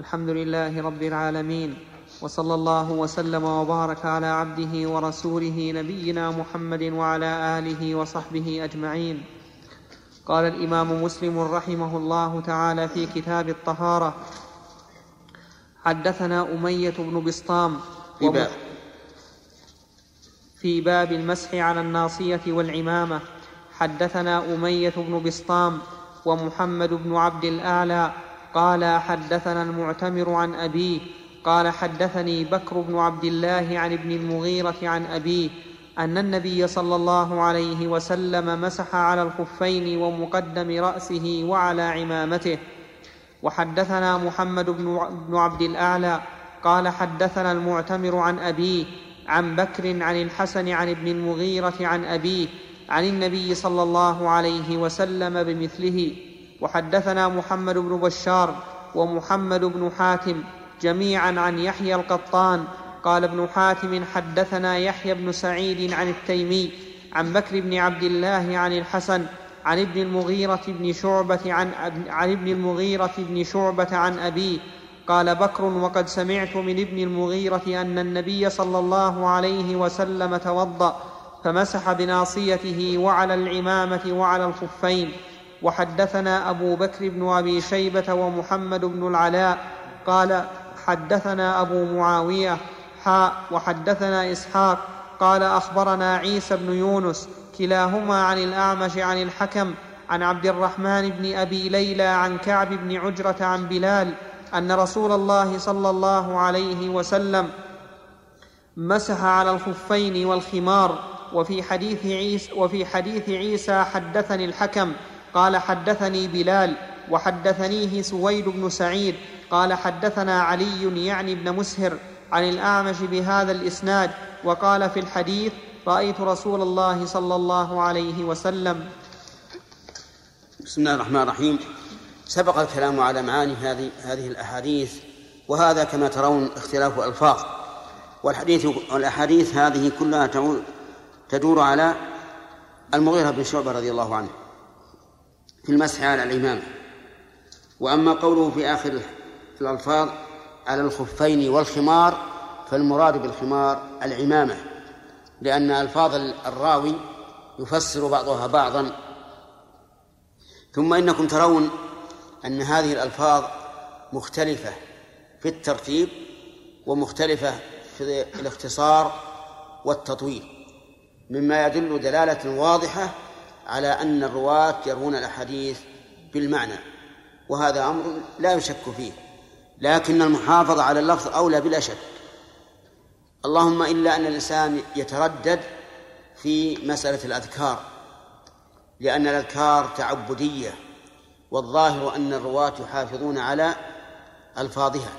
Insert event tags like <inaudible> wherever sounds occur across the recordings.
الحمد لله رب العالمين وصلى الله وسلم وبارك على عبده ورسوله نبينا محمد وعلى آله وصحبه أجمعين. قال الإمام مسلم رحمه الله تعالى في كتاب الطهارة حدثنا أمية بن بسطام في باب. في باب المسح على الناصية والعمامة. حدثنا أمية بن بسطام ومحمد بن عبد الأعلى قال حدثنا المعتمر عن أبيه قال حدثني بكر بن عبد الله عن ابن المغيرة عن أبيه أن النبي صلى الله عليه وسلم مسح على الخفين ومقدم رأسه وعلى عمامته. وحدثنا محمد بن عبد الأعلى قال حدثنا المعتمر عن أبيه عن بكر عن الحسن عن ابن المغيرة عن أبيه عن النبي صلى الله عليه وسلم بمثله. وحدثنا محمد بن بشار ومحمد بن حاتم جميعا عن يحيى القطان. قال ابن حاتم حدثنا يحيى بن سعيد عن التيمي عن بكر بن عبد الله عن الحسن عن ابن المغيرة بن شعبة عن, عن ابن المغيرة بن شعبة عن أبيه. قال بكر وقد سمعت من ابن المغيرة أن النبي صلى الله عليه وسلم توضأ فمسح بناصيته وعلى العمامة وعلى الخفين. وحدثنا أبو بكر بن أبي شيبة ومحمد بن العلاء قال حدثنا أبو معاوية حاء وحدثنا إسحاق قال أخبرنا عيسى بن يونس كلاهما عن الأعمش عن الحكم عن عبد الرحمن بن أبي ليلى عن كعب بن عجرة عن بلال أن رسول الله صلى الله عليه وسلم مسح على الخفين والخمار وفي حديث عيسى وفي حديث عيسى حدثني الحكم قال حدثني بلال وحدثنيه سويد بن سعيد قال حدثنا علي يعني ابن مسهر عن الأعمش بهذا الإسناد وقال في الحديث رأيت رسول الله صلى الله عليه وسلم. بسم الله الرحمن الرحيم. سبق الكلام على معاني هذه هذه الأحاديث وهذا كما ترون اختلاف ألفاظ. والحديث والأحاديث هذه كلها تدور على المغيرة بن شعبة رضي الله عنه. في المسح على الإمامة وأما قوله في آخر الألفاظ على الخفين والخمار فالمراد بالخمار العمامة لأن ألفاظ الراوي يفسر بعضها بعضا. ثم إنكم ترون أن هذه الألفاظ مختلفة في الترتيب ومختلفة في الاختصار والتطويل مما يدل دلالة واضحة على أن الرواة يروون الأحاديث بالمعنى وهذا أمر لا يشك فيه لكن المحافظة على اللفظ أولى بلا شك. اللهم إلا أن الإنسان يتردد في مسألة الأذكار لأن الأذكار تعبدية والظاهر أن الرواة يحافظون على ألفاظها.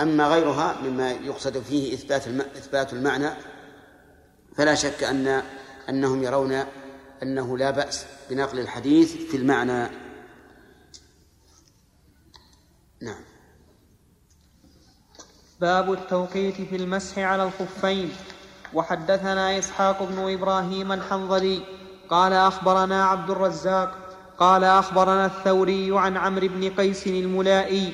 أما غيرها مما يقصد فيه إثبات إثبات المعنى فلا شك أن أنهم يرون أنه لا بأس بنقل الحديث في المعنى. نعم. باب التوقيت في المسح على الخفين. وحدثنا إسحاق بن إبراهيم الحنظلي. قال أخبرنا عبد الرزاق. قال أخبرنا الثوري عن عمرو بن قيس الملائي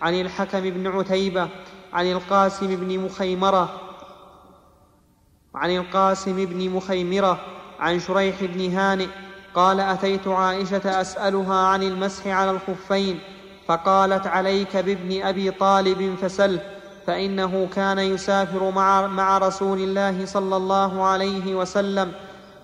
عن الحكم بن عتيبة عن القاسم بن مخيمرة عن القاسم بن مخيمرة عن شريح بن هانئ قال أتيت عائشة أسألها عن المسح على الخفين فقالت عليك بابن أبي طالب فسله فإنه كان يسافر مع, مع رسول الله صلى الله عليه وسلم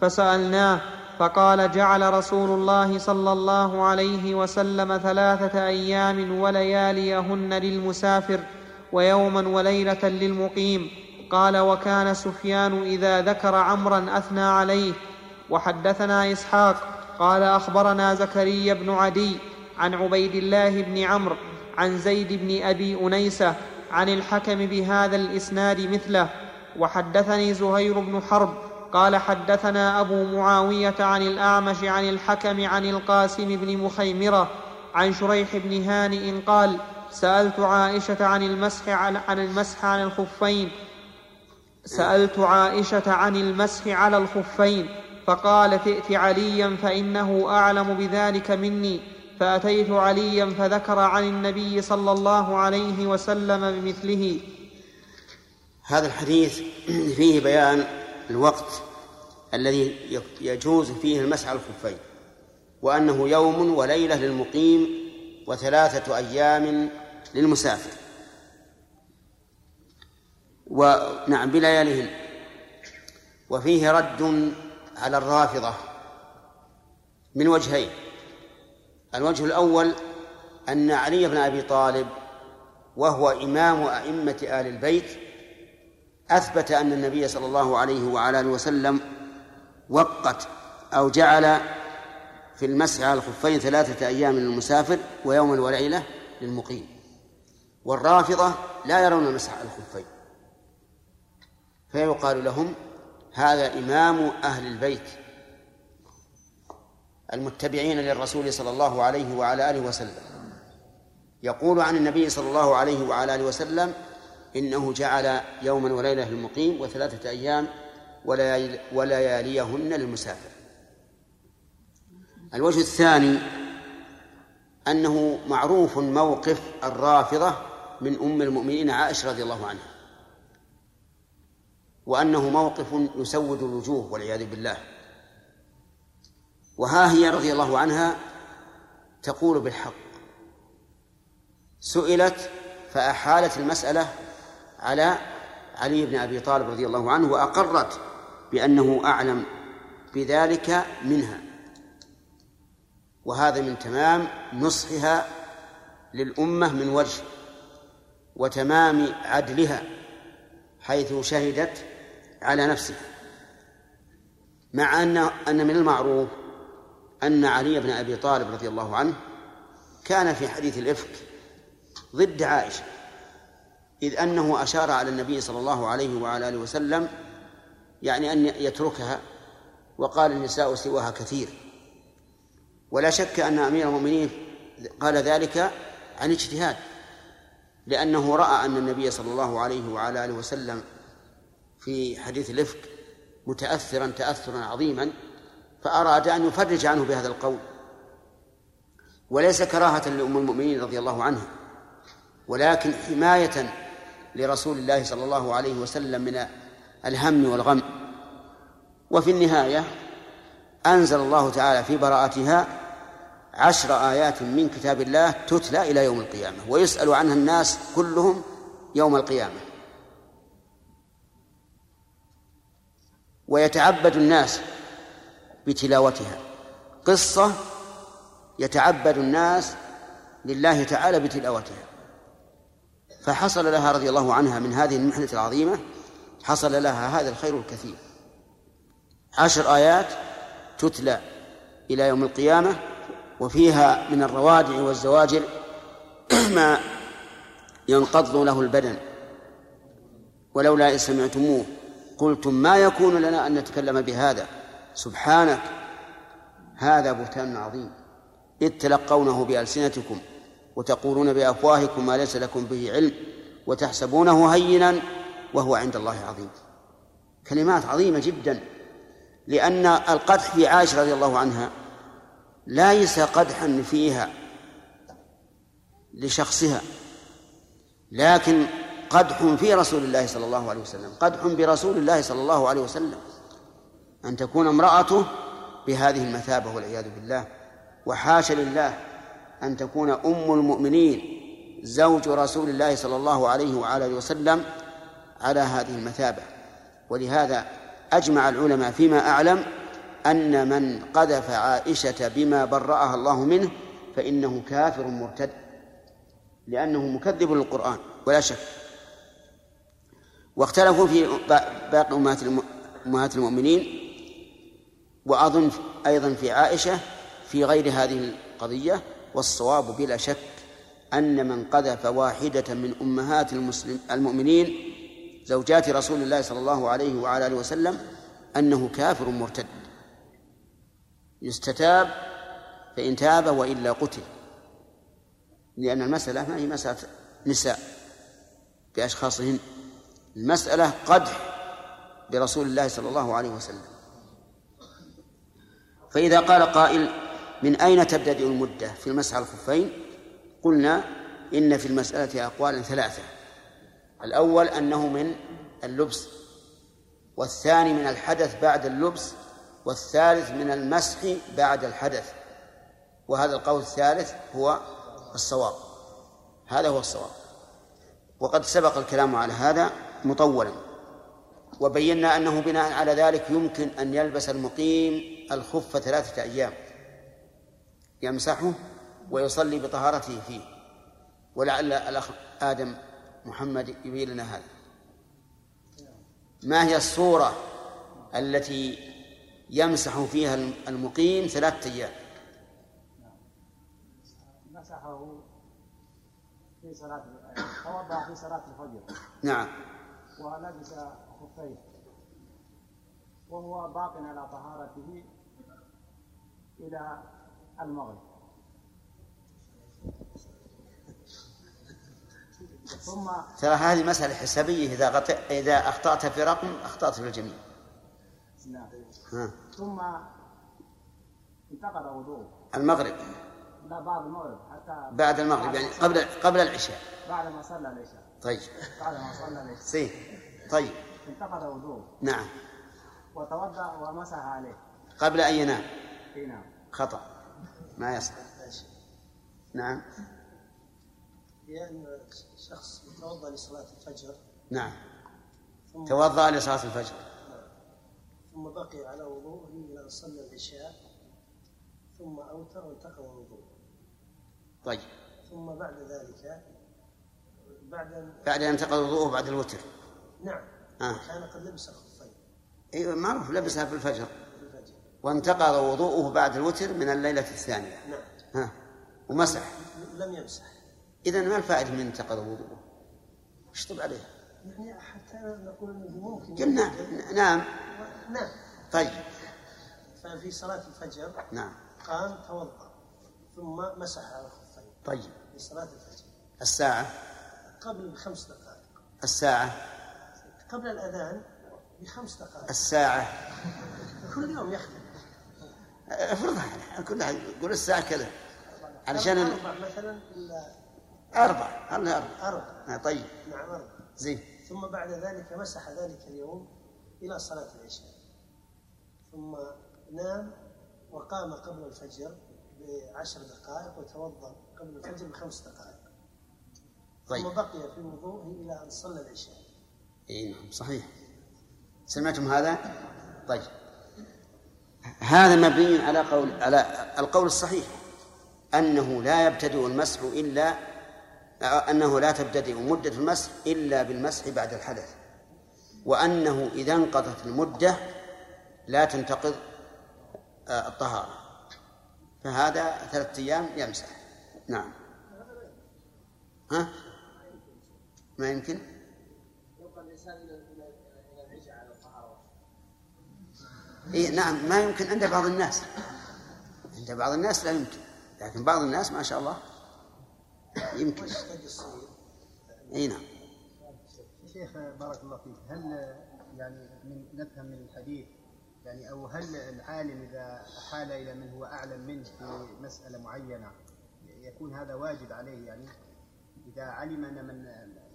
فسألناه فقال جعل رسول الله صلى الله عليه وسلم ثلاثة أيام ولياليهن للمسافر ويوما وليلة للمقيم قال وكان سفيان إذا ذكر عمرا أثنى عليه وحدثنا إسحاق. قال أخبرنا زكريا بن عدي عن عبيد الله بن عمرو عن زيد بن أبي أنيسة عن الحكم بهذا الإسناد مثله. وحدثني زهير بن حرب. قال حدثنا أبو معاوية عن الأعمش عن الحكم عن القاسم بن مخيمرة عن شريح بن هانئ قال سألت عائشة عن المسح عن المسح عن الخفين سألت عائشة عن المسح على الخفين فقالت ائت عليا فإنه أعلم بذلك مني. فأتيت عليا فذكر عن النبي صلى الله عليه وسلم بمثله. هذا الحديث فيه بيان الوقت الذي يجوز فيه المسح على الخفين وأنه يوم وليلة للمقيم وثلاثة أيام للمسافر. ونعم بلياليهن وفيه رد على الرافضة من وجهين. الوجه الأول أن علي بن أبي طالب وهو إمام أئمة آل البيت أثبت أن النبي صلى الله عليه وعلى آله وسلم وقت أو جعل في المسح على الخفين ثلاثة أيام للمسافر ويوما وليلة للمقيم. والرافضة لا يرون المسح على الخفين. فيقال لهم هذا إمام أهل البيت المتبعين للرسول صلى الله عليه وعلى آله وسلم. يقول عن النبي صلى الله عليه وعلى آله وسلم إنه جعل يوما وليلة للمقيم وثلاثة أيام ولياليهن للمسافر. الوجه الثاني أنه معروف موقف الرافضة من أم المؤمنين عائشة رضي الله عنها. وأنه موقف يسود الوجوه والعياذ بالله. وها هي رضي الله عنها تقول بالحق. سئلت فأحالت المسألة على علي بن أبي طالب رضي الله عنه وأقرت بأنه أعلم بذلك منها. وهذا من تمام نصحها للأمة من وجه وتمام عدلها حيث شهدت على نفسها مع أن أن من المعروف أن علي بن أبي طالب رضي الله عنه كان في حديث الإفك ضد عائشة إذ أنه أشار على النبي صلى الله عليه وعلى آله وسلم يعني أن يتركها وقال النساء سواها كثير. ولا شك أن أمير المؤمنين قال ذلك عن اجتهاد لأنه رأى أن النبي صلى الله عليه وعلى آله وسلم في حديث الإفك متأثرا تأثرا عظيما فأراد أن يفرج عنه بهذا القول. وليس كراهة لأم المؤمنين رضي الله عنها ولكن حماية لرسول الله صلى الله عليه وسلم من الهم والغم. وفي النهاية أنزل الله تعالى في براءتها عشر آيات من كتاب الله تتلى إلى يوم القيامة ويسأل عنها الناس كلهم يوم القيامة. ويتعبد الناس بتلاوتها. قصة يتعبد الناس لله تعالى بتلاوتها. فحصل لها رضي الله عنها من هذه المحنة العظيمة حصل لها هذا الخير الكثير. عشر آيات تتلى إلى يوم القيامة وفيها من الروادع والزواجر <clears throat> ما ينقض له البدن. ولولا إن سمعتموه قلتم ما يكون لنا أن نتكلم بهذا؟ سبحانك هذا بهتان عظيم. إذ تلقونه بألسنتكم وتقولون بأفواهكم ما ليس لكم به علم وتحسبونه هينا وهو عند الله عظيم. كلمات عظيمة جدا لأن القدح في عائشة رضي الله عنها ليس قدحا فيها لشخصها لكن قدح في رسول الله صلى الله عليه وسلم. قدح برسول الله صلى الله عليه وسلم. أن تكون امرأته بهذه المثابة والعياذ بالله. وحاشا لله أن تكون أم المؤمنين زوج رسول الله صلى الله عليه وعلى آله وسلم على هذه المثابة. ولهذا أجمع العلماء فيما أعلم أن من قذف عائشة بما برأها الله منه فإنه كافر مرتد. لأنه مكذب للقرآن ولا شك. واختلفوا في باقي أمهات المؤمنين وأظن أيضا في عائشة في غير هذه القضية والصواب بلا شك أن من قذف واحدة من أمهات المسلم المؤمنين زوجات رسول الله صلى الله عليه وعلى آله وسلم أنه كافر مرتد. يستتاب فإن تاب وإلا قتل لأن المسألة ما هي مسألة نساء بأشخاصهن. المسألة قدح برسول الله صلى الله عليه وسلم. فإذا قال قائل من أين تبتدئ المدة في المسح الخفين؟ قلنا إن في المسألة أقوالا ثلاثة. الأول أنه من اللبس والثاني من الحدث بعد اللبس والثالث من المسح بعد الحدث. وهذا القول الثالث هو الصواب. هذا هو الصواب. وقد سبق الكلام على هذا. مطولا. وبينا أنه بناء على ذلك يمكن أن يلبس المقيم الخف ثلاثة أيام. يمسحه ويصلي بطهارته فيه. ولعل الأخ آدم محمد يبين لنا هذا. ما هي الصورة التي يمسح فيها المقيم ثلاثة أيام؟ مسحه في صلاة توضأ في صلاة الفجر. نعم. ولبس خفيه وهو باق على طهارته إلى المغرب. ثم ترى هذه مسألة حسابية إذا غط... إذا أخطأت في رقم أخطأت في الجميع. نعم. ثم انتقض وضوءه. المغرب. لا بعد المغرب حتى بعد المغرب يعني قبل قبل العشاء. بعد ما صلى العشاء. طيب. بعد ما صلى العشاء <laughs> طيب. انتقض وضوءه نعم. وتوضأ ومسح عليه. قبل أن ينام. نعم. خطأ. ما يصح نعم. بأن شخص يتوضأ لصلاة الفجر. نعم. توضأ لصلاة الفجر. ثم بقي على وضوءه إلى أن صلى العشاء. ثم أوتر وانتقض وضوءه. طيب. ثم بعد ذلك بعد أن بعد أن انتقل وضوءه بعد الوتر. نعم. آه. كان قد لبس الخفين أيوة معروف لبسها في الفجر. في الفجر. وانتقض وضوءه بعد الوتر من الليلة الثانية. نعم. ها. ومسح. لم يمسح. إذا ما الفائدة من انتقض وضوءه؟ اشطب عليه؟ يعني حتى نقول إنه ممكن. قلنا نعم. نعم. طيب. ففي صلاة الفجر نعم. قام توضأ ثم مسح على الخفين طيب. في صلاة الفجر. الساعة؟ قبل بخمس دقائق. الساعة؟ قبل الأذان بخمس دقائق. الساعة. كل يوم يختلف افرضها كلها قول الساعة كذا. علشان أربع مثلا أربع. خلنا أربع. أربع. آه، طيب. نعم أربع. زين. ثم بعد ذلك مسح ذلك اليوم إلى صلاة العشاء. ثم نام وقام قبل الفجر بعشر دقائق وتوضأ قبل الفجر بخمس دقائق. ثم طيب. بقي في وضوءه إلى أن صلى العشاء. إي نعم صحيح. سمعتم هذا؟ طيب. هذا مبني على قول على القول الصحيح أنه لا يبتدئ المسح إلا أنه لا تبتدئ مدة المسح إلا بالمسح بعد الحدث وأنه إذا انقضت المدة لا تنتقض آه، الطهارة. فهذا ثلاثة أيام يمسح. نعم. ها؟ ما يمكن؟ إيه نعم ما يمكن عند بعض الناس. عند بعض الناس لا يمكن لكن بعض الناس ما شاء الله يمكن. قد يصير إي نعم. شيخ بارك الله فيك هل يعني من نفهم من الحديث يعني أو هل العالم إذا حال إلى من هو أعلم منه في مسألة معينة يكون هذا واجب عليه يعني؟ إذا علم أن من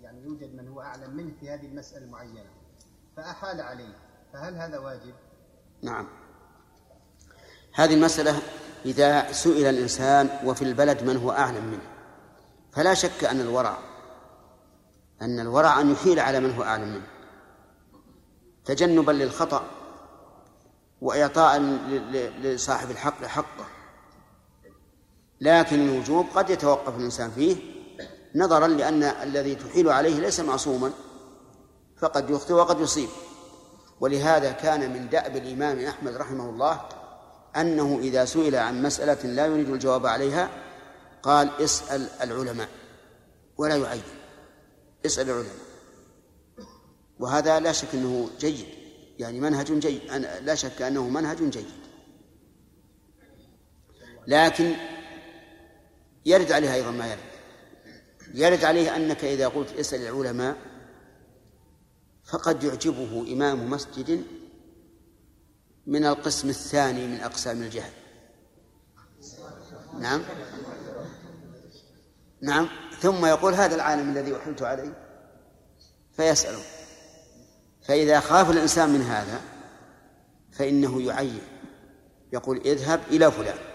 يعني يوجد من هو أعلم منه في هذه المسألة المعينه فأحال عليه. فهل هذا واجب؟ نعم. هذه المسألة إذا سئل الإنسان وفي البلد من هو أعلم منه فلا شك أن الورع أن الورع أن يحيل على من هو أعلم منه. تجنبا للخطأ وإعطاء لصاحب الحق حقه. لكن الوجوب قد يتوقف الإنسان فيه نظرا لأن الذي تحيل عليه ليس معصوما فقد يخطئ وقد يصيب. ولهذا كان من دأب الإمام أحمد رحمه الله أنه إذا سئل عن مسألة لا يريد الجواب عليها قال اسأل العلماء ولا يعين اسأل العلماء. وهذا لا شك أنه جيد يعني منهج جيد لا شك أنه منهج جيد. لكن يرد عليه أيضا ما يرد. يرد عليه أنك إذا قلت اسأل العلماء فقد يعجبه إمام مسجد من القسم الثاني من أقسام الجهل. نعم. نعم. ثم يقول هذا العالم الذي وحلت عليه فيسأله. فإذا خاف الإنسان من هذا فإنه يعين. يقول اذهب إلى فلان.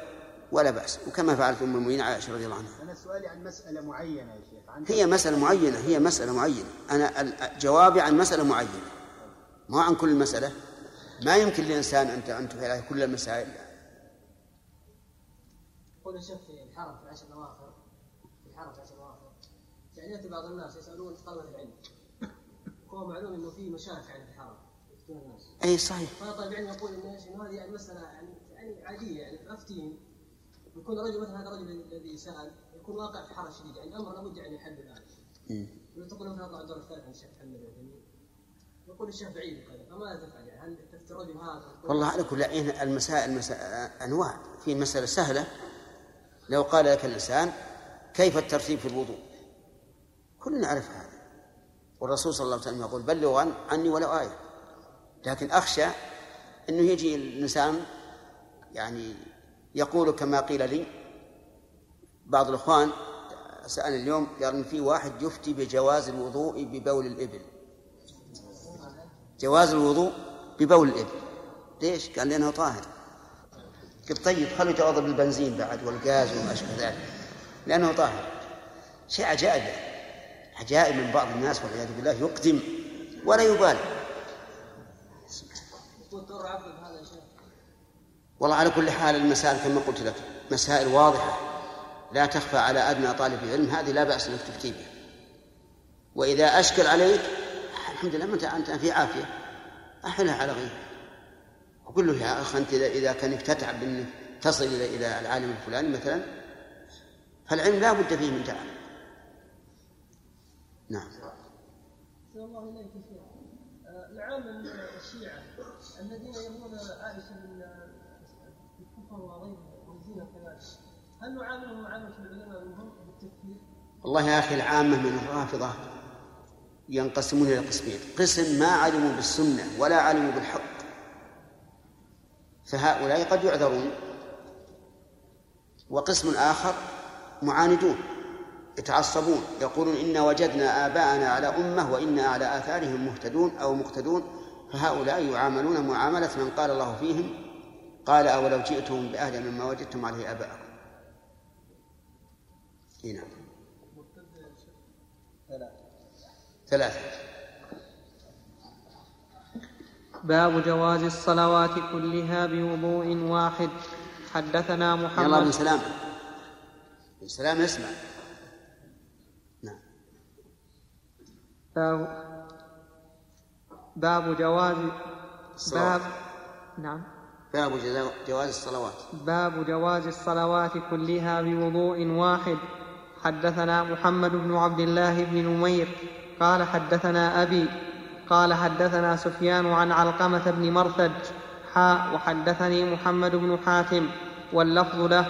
ولا بأس. وكما فعلت أم المؤمنين عائشة رضي الله عنها. أنا سؤالي عن مسألة معينة يا شيخ. عن هي مسألة معينة هي مسألة معينة. أنا جوابي عن مسألة معينة. ما عن كل المسألة ما يمكن للإنسان أن أن تفعل كل المسائل. يقول الشيخ في الحرم في العشر الأواخر. في الحرم في العشر الأواخر. يعني بعض الناس يسألون طلبة العلم. هو معلوم إنه في يعني في الحرم أي صحيح. فطالب العلم يقول إن هذه مساله يعني يعني عادية يعني أفتين. يكون رجل مثلا هذا الرجل الذي سال يكون واقع في حرج شديد. يعني الأمر لابد يعني يحل الآن. مم. وتقول مثلا اطلع الدور الثالث عن الشيخ محمد العثيمين يقول الشيخ بعيد وكذا فماذا تفعل؟ يعني هل تفتي الرجل هذا؟ والله على كل المسائل المسائل أنواع. في مسألة سهلة. لو قال لك الإنسان كيف الترتيب في الوضوء؟ كلنا نعرف هذا. والرسول صلى الله عليه وسلم يقول بلغوا عن عني ولو آية. لكن أخشى أنه يجي الإنسان يعني يقول كما قيل لي بعض الإخوان سألني اليوم قال إن في واحد يفتي بجواز الوضوء ببول الإبل. جواز الوضوء ببول الإبل. ليش؟ قال لأنه طاهر. قلت طيب خلوا يتوضأ بالبنزين بعد والغاز وما أشبه ذلك؟ لأنه طاهر. شيء عجائب. عجائب من بعض الناس والعياذ بالله يقدم ولا يبالي يكون دور عفو هذا يا شيخ والله على كل حال المسائل كما قلت لك مسائل واضحة لا تخفى على أدنى طالب علم هذه لا بأس أنك تفتي بها وإذا أشكل عليك الحمد لله أنت في عافية. أحلها على غيرك. وقل له يا أخ أنت إذا إذا كان تتعب أنك تصل إلى إلى العالم الفلاني مثلا فالعلم لا بد فيه من تعب. نعم. الله آه، العامة من الشيعة الذين يرمون عائشة بال- والله يا أخي العامة من الرافضة ينقسمون إلى قسمين. قسم ما علموا بالسنة ولا علموا بالحق. فهؤلاء قد يعذرون وقسم آخر معاندون يتعصبون يقولون إنا وجدنا آباءنا على أمة وإنا على آثارهم مهتدون أو مقتدون فهؤلاء يعاملون معاملة من قال الله فيهم قال أولو جئتم بأهل مما وجدتم عليه آباءكم. نعم. ثلاثة. باب جواز الصلوات كلها بوضوء واحد. حدثنا يلا محمد بن سلام. بن سلام اسمع نعم. باب باب جواز. باب نعم. باب جواز الصلوات. باب جواز الصلوات كلها بوضوء واحد. حدثنا محمد بن عبد الله بن نمير. قال حدثنا أبي. قال حدثنا سفيان عن علقمة بن مرثد. حاء وحدثني محمد بن حاتم. واللفظ له.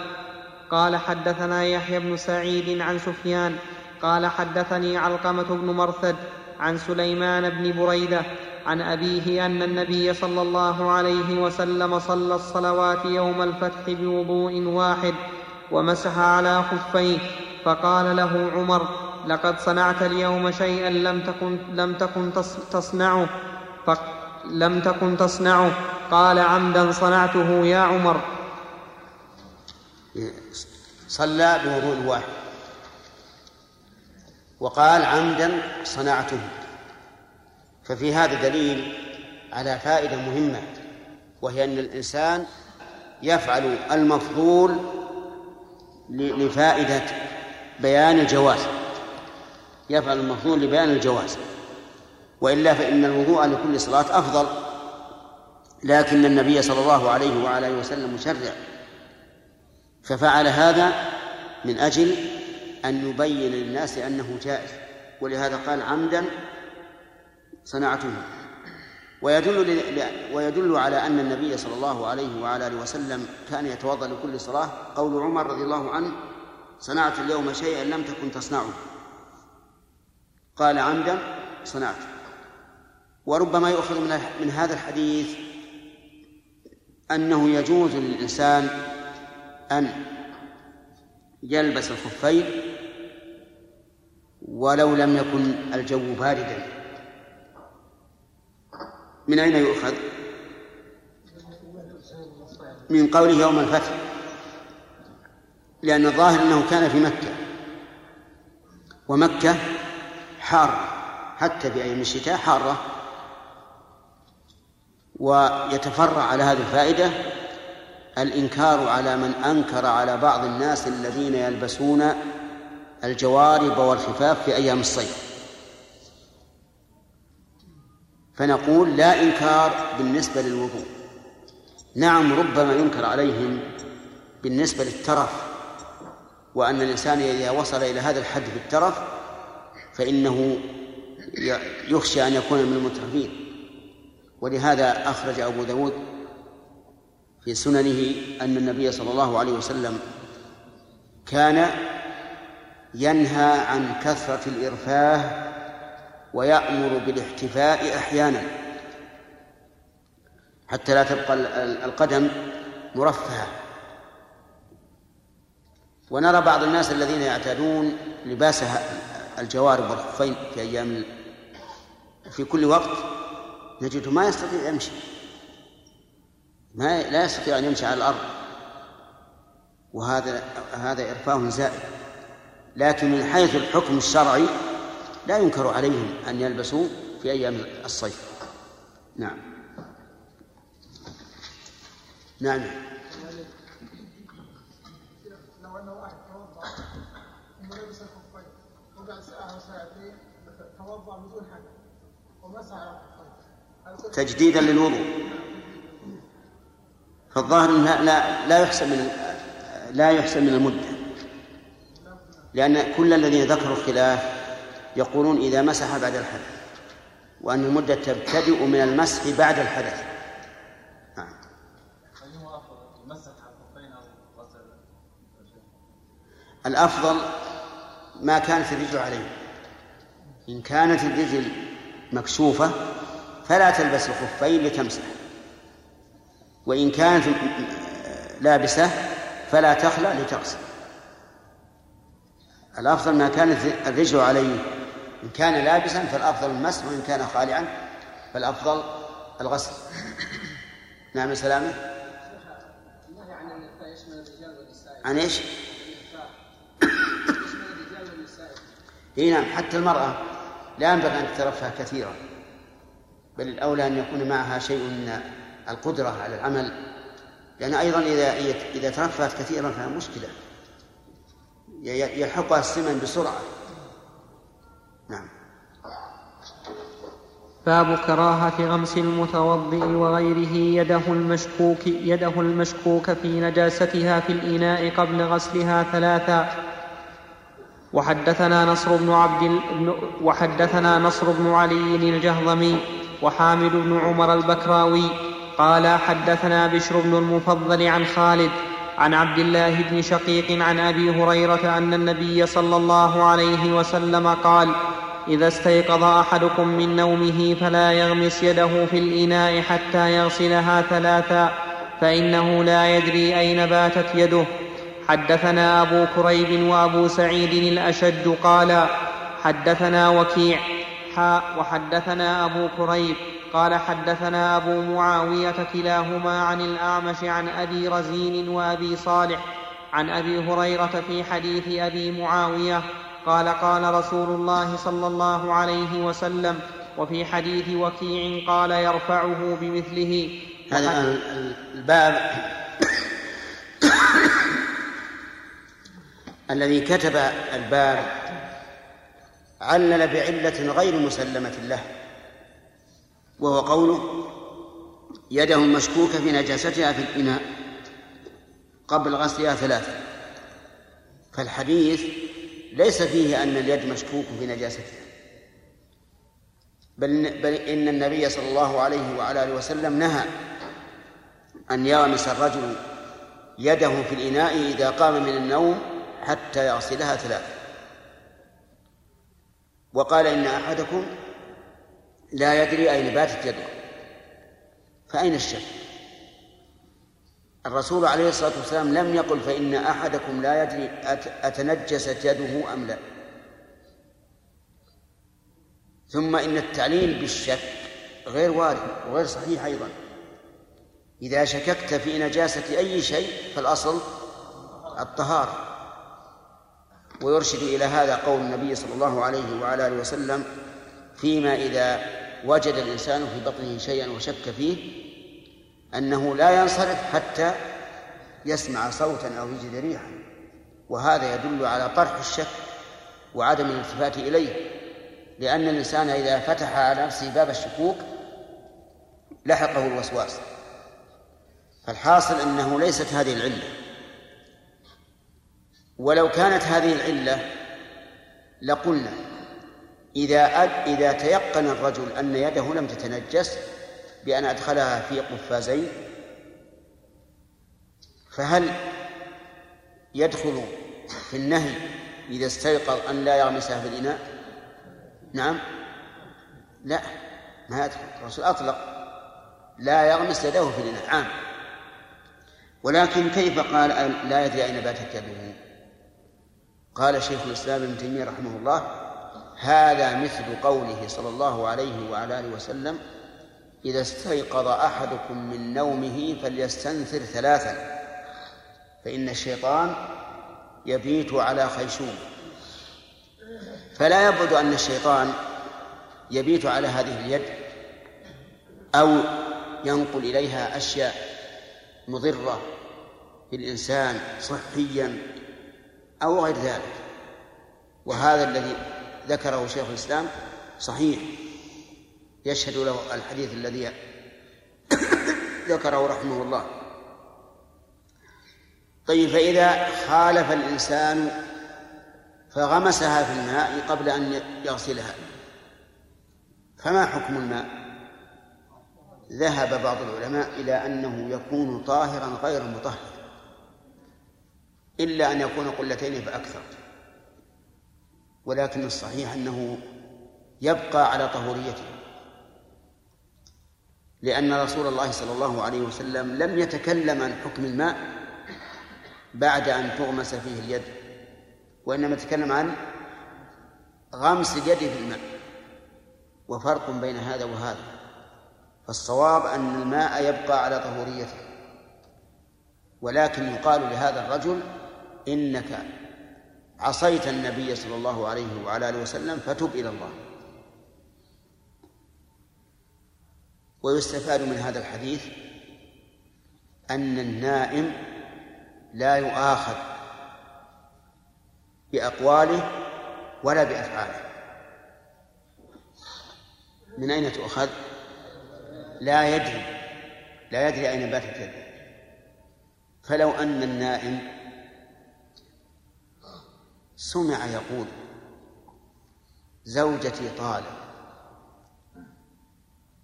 قال حدثنا يحيى بن سعيد عن سفيان. قال حدثني علقمة بن مرثد عن سليمان بن بريدة عن أبيه أن النبي صلى الله عليه وسلم صلى الصلوات يوم الفتح بوضوء واحد ومسح على خفيه فقال له عمر لقد صنعت اليوم شيئا لم تكن لم تكن تص- تصنعه. لم تكن تصنعه. قال عمدا صنعته يا عمر. صلى بوضوء واحد. وقال عمدا صنعته. ففي هذا دليل على فائدة مهمة وهي أن الإنسان يفعل المفضول لفائدة بيان الجواز. يفعل المفضول لبيان الجواز. وإلا فإن الوضوء لكل صلاة أفضل لكن النبي صلى الله عليه وعلى آله وسلم مشرع. ففعل هذا من أجل أن يبين للناس أنه جائز. ولهذا قال عمدا صنعته. ويدل ويدل على أن النبي صلى الله عليه وعلى آله وسلم كان يتوضأ لكل صلاة. قول عمر رضي الله عنه صنعت اليوم شيئا لم تكن تصنعه. قال عمدا صنعت. وربما يؤخذ من من هذا الحديث أنه يجوز للإنسان أن يلبس الخفين ولو لم يكن الجو باردا. من أين يؤخذ؟ من قوله يوم الفتح. لأن الظاهر أنه كان في مكة. ومكة حارة حتى في أيام الشتاء حارة. ويتفرع على هذه الفائدة الإنكار على من أنكر على بعض الناس الذين يلبسون الجوارب والخفاف في أيام الصيف. فنقول لا إنكار بالنسبة للوضوء. نعم ربما ينكر عليهم بالنسبة للترف وأن الإنسان إذا وصل إلى هذا الحد في الترف فإنه يخشى أن يكون من المترفين. ولهذا أخرج أبو داود في سننه أن النبي صلى الله عليه وسلم كان ينهى عن كثرة الإرفاه ويأمر بالاحتفاء أحيانا. حتى لا تبقى القدم مرفهة. ونرى بعض الناس الذين يعتادون لباس الجوارب والخفين في أيام في كل وقت نجده ما يستطيع يمشي. ما لا يستطيع أن يمشي على الأرض. وهذا هذا إرفاه زائد. لكن من حيث الحكم الشرعي لا ينكر عليهم أن يلبسوا في أيام الصيف. نعم. نعم. لو أن واحد توضأ ثم لبس الخفين وبعد ساعة أو ساعتين توضأ بدون ومسح الخفين تجديدا للوضوء. فالظاهر لا لا لا من لا يحسب من المدة. لأن كل الذين ذكروا الخلاف يقولون إذا مسح بعد الحدث وأن المدة تبتدئ من المسح بعد الحدث. نعم. الأفضل ما كانت الرجل عليه. إن كانت الرجل مكشوفه فلا تلبس الخفين لتمسح. وإن كانت لابسة فلا تخلع لتغسل. الأفضل ما كانت الرجل عليه إن كان لابسا فالأفضل المسح وإن كان خالعا فالأفضل الغسل. نعم سلامة. عن إيش؟ إي نعم حتى المرأة لا ينبغي أن تترفه كثيرا بل الأولى أن يكون معها شيء من القدرة على العمل. لأن أيضا إذا إذا ترفهت كثيرا فهي مشكلة. يلحقها السمن بسرعة. نعم. باب كراهة غمس المتوضئ وغيره يده المشكوك يده المشكوك في نجاستها في الإناء قبل غسلها ثلاثا. وحدثنا نصر بن عبد وحدثنا نصر بن علي الجهضمي وحامد بن عمر البكراوي قال حدثنا بشر بن المفضل عن خالد عن عبد الله بن شقيق عن أبي هريرة أن النبي صلى الله عليه وسلم قال إذا استيقظ أحدكم من نومه فلا يغمس يده في الإناء حتى يغسلها ثلاثا فإنه لا يدري أين باتت يده. حدثنا أبو كريب وأبو سعيد الاشج قال حدثنا وكيع. وحدثنا أبو كريب. قال حدثنا أبو معاوية كلاهما عن الأعمش عن أبي رزين وأبي صالح عن أبي هريرة في حديث أبي معاوية قال قال رسول الله صلى الله عليه وسلم وفي حديث وكيع قال يرفعه بمثله هذا الباب الذي كتب الباب علل بعلة غير مسلمة له. وهو قوله يده المشكوكة في نجاستها في الإناء قبل غسلها ثلاثة. فالحديث ليس فيه أن اليد مشكوك في نجاستها. بل, بل إن النبي صلى الله عليه وعلى آله وسلم نهى أن يغمس الرجل يده في الإناء إذا قام من النوم حتى يغسلها ثلاثة. وقال إن أحدكم لا يدري أين باتت يده. فأين الشك؟ الرسول عليه الصلاة والسلام لم يقل فإن أحدكم لا يدري أت- أتنجست يده أم لا. ثم إن التعليل بالشك غير وارد وغير صحيح أيضا. إذا شككت في نجاسة أي شيء فالأصل الطهارة. ويرشد إلى هذا قول النبي صلى الله عليه وعلى آله وسلم فيما إذا وجد الإنسان في بطنه شيئا وشك فيه أنه لا ينصرف حتى يسمع صوتا أو يجد ريحا وهذا يدل على طرح الشك وعدم الالتفات إليه لأن الإنسان إذا فتح على نفسه باب الشكوك لحقه الوسواس. فالحاصل أنه ليست هذه العلة. ولو كانت هذه العلة لقلنا إذا أد إذا تيقن الرجل أن يده لم تتنجس بأن أدخلها في قفازين فهل يدخل في النهي إذا استيقظ أن لا يغمسها في الإناء نعم. لا ما يدخل. الرسول أطلق لا يغمس يده في الإناء عام. ولكن كيف قال لا يدري أين باتت يده؟ قال شيخ الإسلام ابن تيمية رحمه الله هذا مثل قوله صلى الله عليه وعلى آله وسلم إذا استيقظ أحدكم من نومه فليستنثر ثلاثا فإن الشيطان يبيت على خيشوم. فلا يبعد أن الشيطان يبيت على هذه اليد أو ينقل إليها أشياء مضرة بالإنسان صحيا أو غير ذلك. وهذا الذي ذكره شيخ الإسلام صحيح. يشهد له الحديث الذي <coughs> ذكره رحمه الله. طيب فإذا خالف الإنسان فغمسها في الماء قبل أن يغسلها فما حكم الماء؟ ذهب بعض العلماء إلى أنه يكون طاهرا غير مطهر إلا أن يكون قلتين فأكثر. ولكن الصحيح أنه يبقى على طهوريته. لأن رسول الله صلى الله عليه وسلم لم يتكلم عن حكم الماء بعد أن تغمس فيه اليد وإنما تكلم عن غمس اليد في الماء وفرق بين هذا وهذا. فالصواب أن الماء يبقى على طهوريته. ولكن يقال لهذا الرجل إنك عصيت النبي صلى الله عليه وعلى آله وسلم فتب إلى الله. ويستفاد من هذا الحديث أن النائم لا يؤاخذ بأقواله ولا بأفعاله. من أين تؤخذ؟ لا يدري. لا يدري أين باتت يده فلو أن النائم سمع يقول زوجتي طالب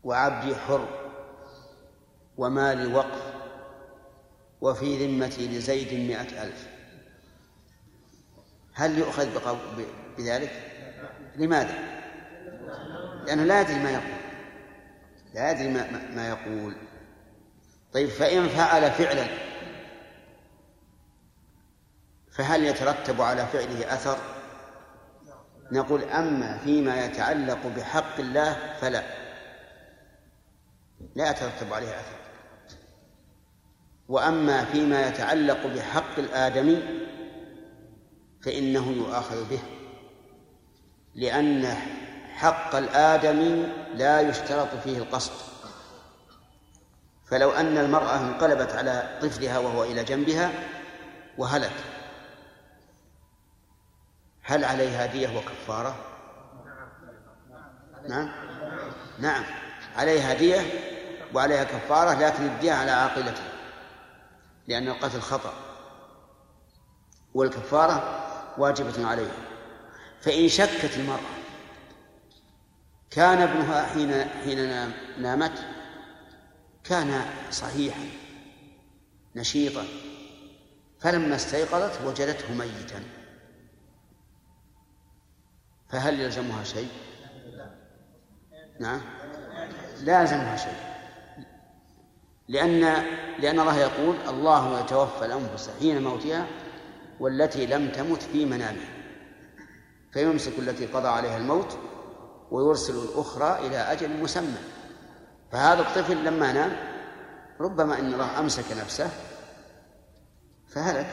وعبدي حر ومالي وقف وفي ذمتي لزيد مئة ألف. هل يؤخذ بذلك؟ لماذا؟ لأنه لا يدري ما يقول. لا يدري ما, ما يقول. طيب فإن فعل فعلا فهل يترتب على فعله أثر؟ نقول أما فيما يتعلق بحق الله فلا. لا يترتب عليه أثر. وأما فيما يتعلق بحق الآدمي فإنه يؤاخذ به لأن حق الآدمي لا يشترط فيه القصد. فلو أن المرأة انقلبت على طفلها وهو إلى جنبها وهلك هل عليها دية وكفارة؟ نعم. نعم. عليها دية وعليها كفارة لكن الدية على عاقلته لأن القتل خطأ والكفارة واجبة عليها. فإن شكت المرأة كان ابنها حين حين نامت كان صحيحا نشيطا فلما استيقظت وجدته ميتا. فهل يلزمها شيء؟ نعم. لا يلزمها شيء. لأن لأن الله يقول الله يتوفى الأنفس حين موتها والتي لم تمت في منامها. فيمسك التي قضى عليها الموت ويرسل الأخرى إلى أجل مسمى. فهذا الطفل لما نام ربما أن الله أمسك نفسه فهلك.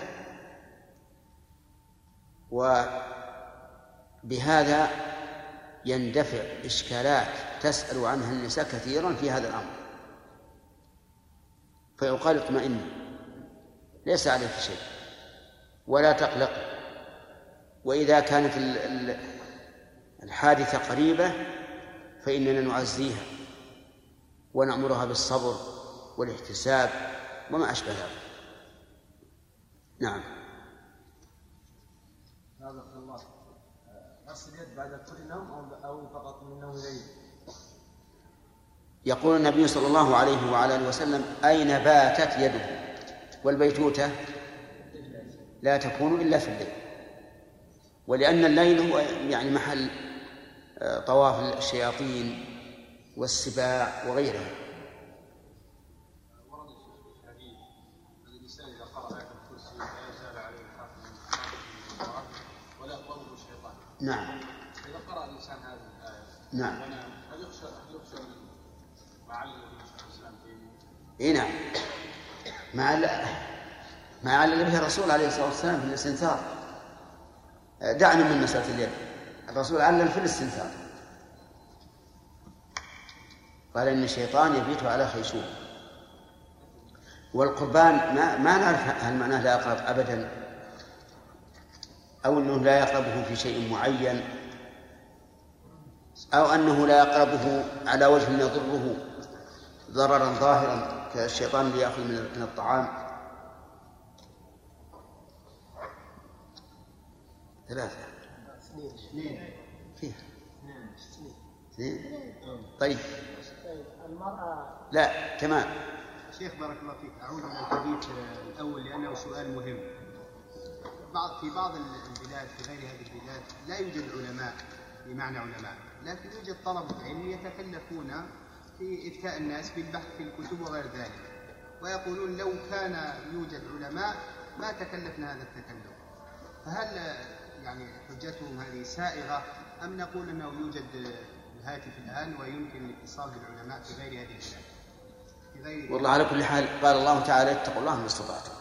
وبهذا يندفع إشكالات تسأل عنها النساء كثيرا في هذا الأمر. فيقال اطمئني. ليس عليك شيء. ولا تقلق. وإذا كانت الحادثة قريبة فإننا نعزيها ونأمرها بالصبر والاحتساب وما أشبه ذلك. نعم هذا الله غسل اليد بعد كل نوم أو فقط من نوم الليل يقول النبي صلى الله عليه وعلى آله وسلم أين باتت يده؟ والبيتوتة؟ لا تكون إلا في الليل. ولأن الليل هو يعني محل آه، طواف الشياطين والسباع الشيطان نعم اذا قرا الانسان هذه الايه نعم. هل يخشى يخشى من معلم النبي صلى الله عليه وسلم في اي نعم. مع مع به الرسول عليه الصلاة والسلام في الاستنثار. دعنا من مساله اليد. الرسول علل في الاستنثار. قال إن الشيطان يبيت على خيشوم. والقربان ما ما نعرف هل معناه لا يقرب ابدا أو إنه لا يقربه في شيء معين. أو أنه لا يقربه على وجه يضره ضررا ظاهرا كالشيطان ياكل من الطعام. ثلاثة. اثنين. فيها. اثنين. طيب طيب. المرأة. لا تمام. شيخ بارك الله فيك. أعود إلى الحديث آه، الأول لأنه سؤال مهم. بعض في بعض البلاد في غير هذه البلاد لا يوجد علماء بمعنى علماء. لكن يوجد طلبة علم يتكلفون في إفتاء الناس بالبحث في الكتب وغير ذلك. ويقولون لو كان يوجد علماء ما تكلفنا هذا التكلف. فهل يعني حجتهم هذه سائغة أم نقول أنه يوجد الهاتف الآن ويمكن الاتصال بالعلماء في غير هذه البلاد؟ والله على كل حال قال الله تعالى اتقوا الله ما استطعتم.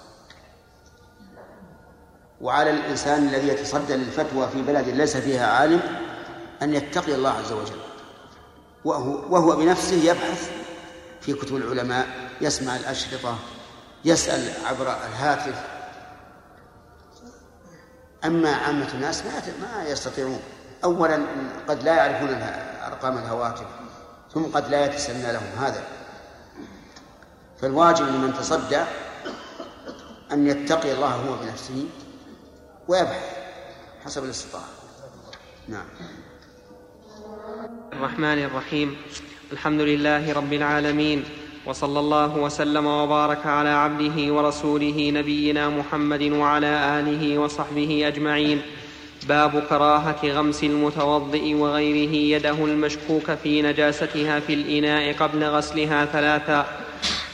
وعلى الإنسان الذي يتصدى للفتوى في بلد ليس فيها عالم أن يتقي الله عز وجل. وهو, وهو بنفسه يبحث في كتب العلماء يسمع الأشرطة يسأل عبر الهاتف. أما عامة الناس ما ما يستطيعون. أولا قد لا يعرفون أرقام الهواتف ثم قد لا يتسنى لهم هذا. فالواجب لمن تصدى أن يتقي الله هو بنفسه ويبحث حسب الاستطاعة. نعم. الرحمن الرحيم. الحمد لله رب العالمين وصلى الله وسلم وبارك على عبده ورسوله نبينا محمد وعلى آله وصحبه أجمعين. باب كراهة غمس المتوضئ وغيره يده المشكوك في نجاستها في الإناء قبل غسلها ثلاثا.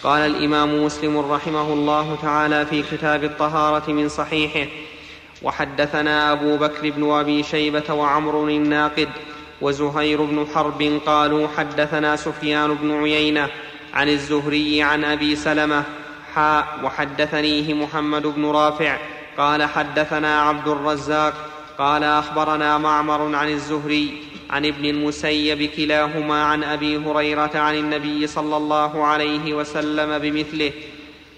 قال الإمام مسلم رحمه الله تعالى في كتاب الطهارة من صحيحه وحدثنا أبو بكر بن أبي شيبة وعمر الناقد وزهير بن حرب قالوا حدثنا سفيان بن عيينة عن الزهري عن أبي سلمة حاء وحدثنيه محمد بن رافع قال حدثنا عبد الرزاق قال أخبرنا معمر عن الزهري عن ابن المسيب كلاهما عن أبي هريرة عن النبي صلى الله عليه وسلم بمثله.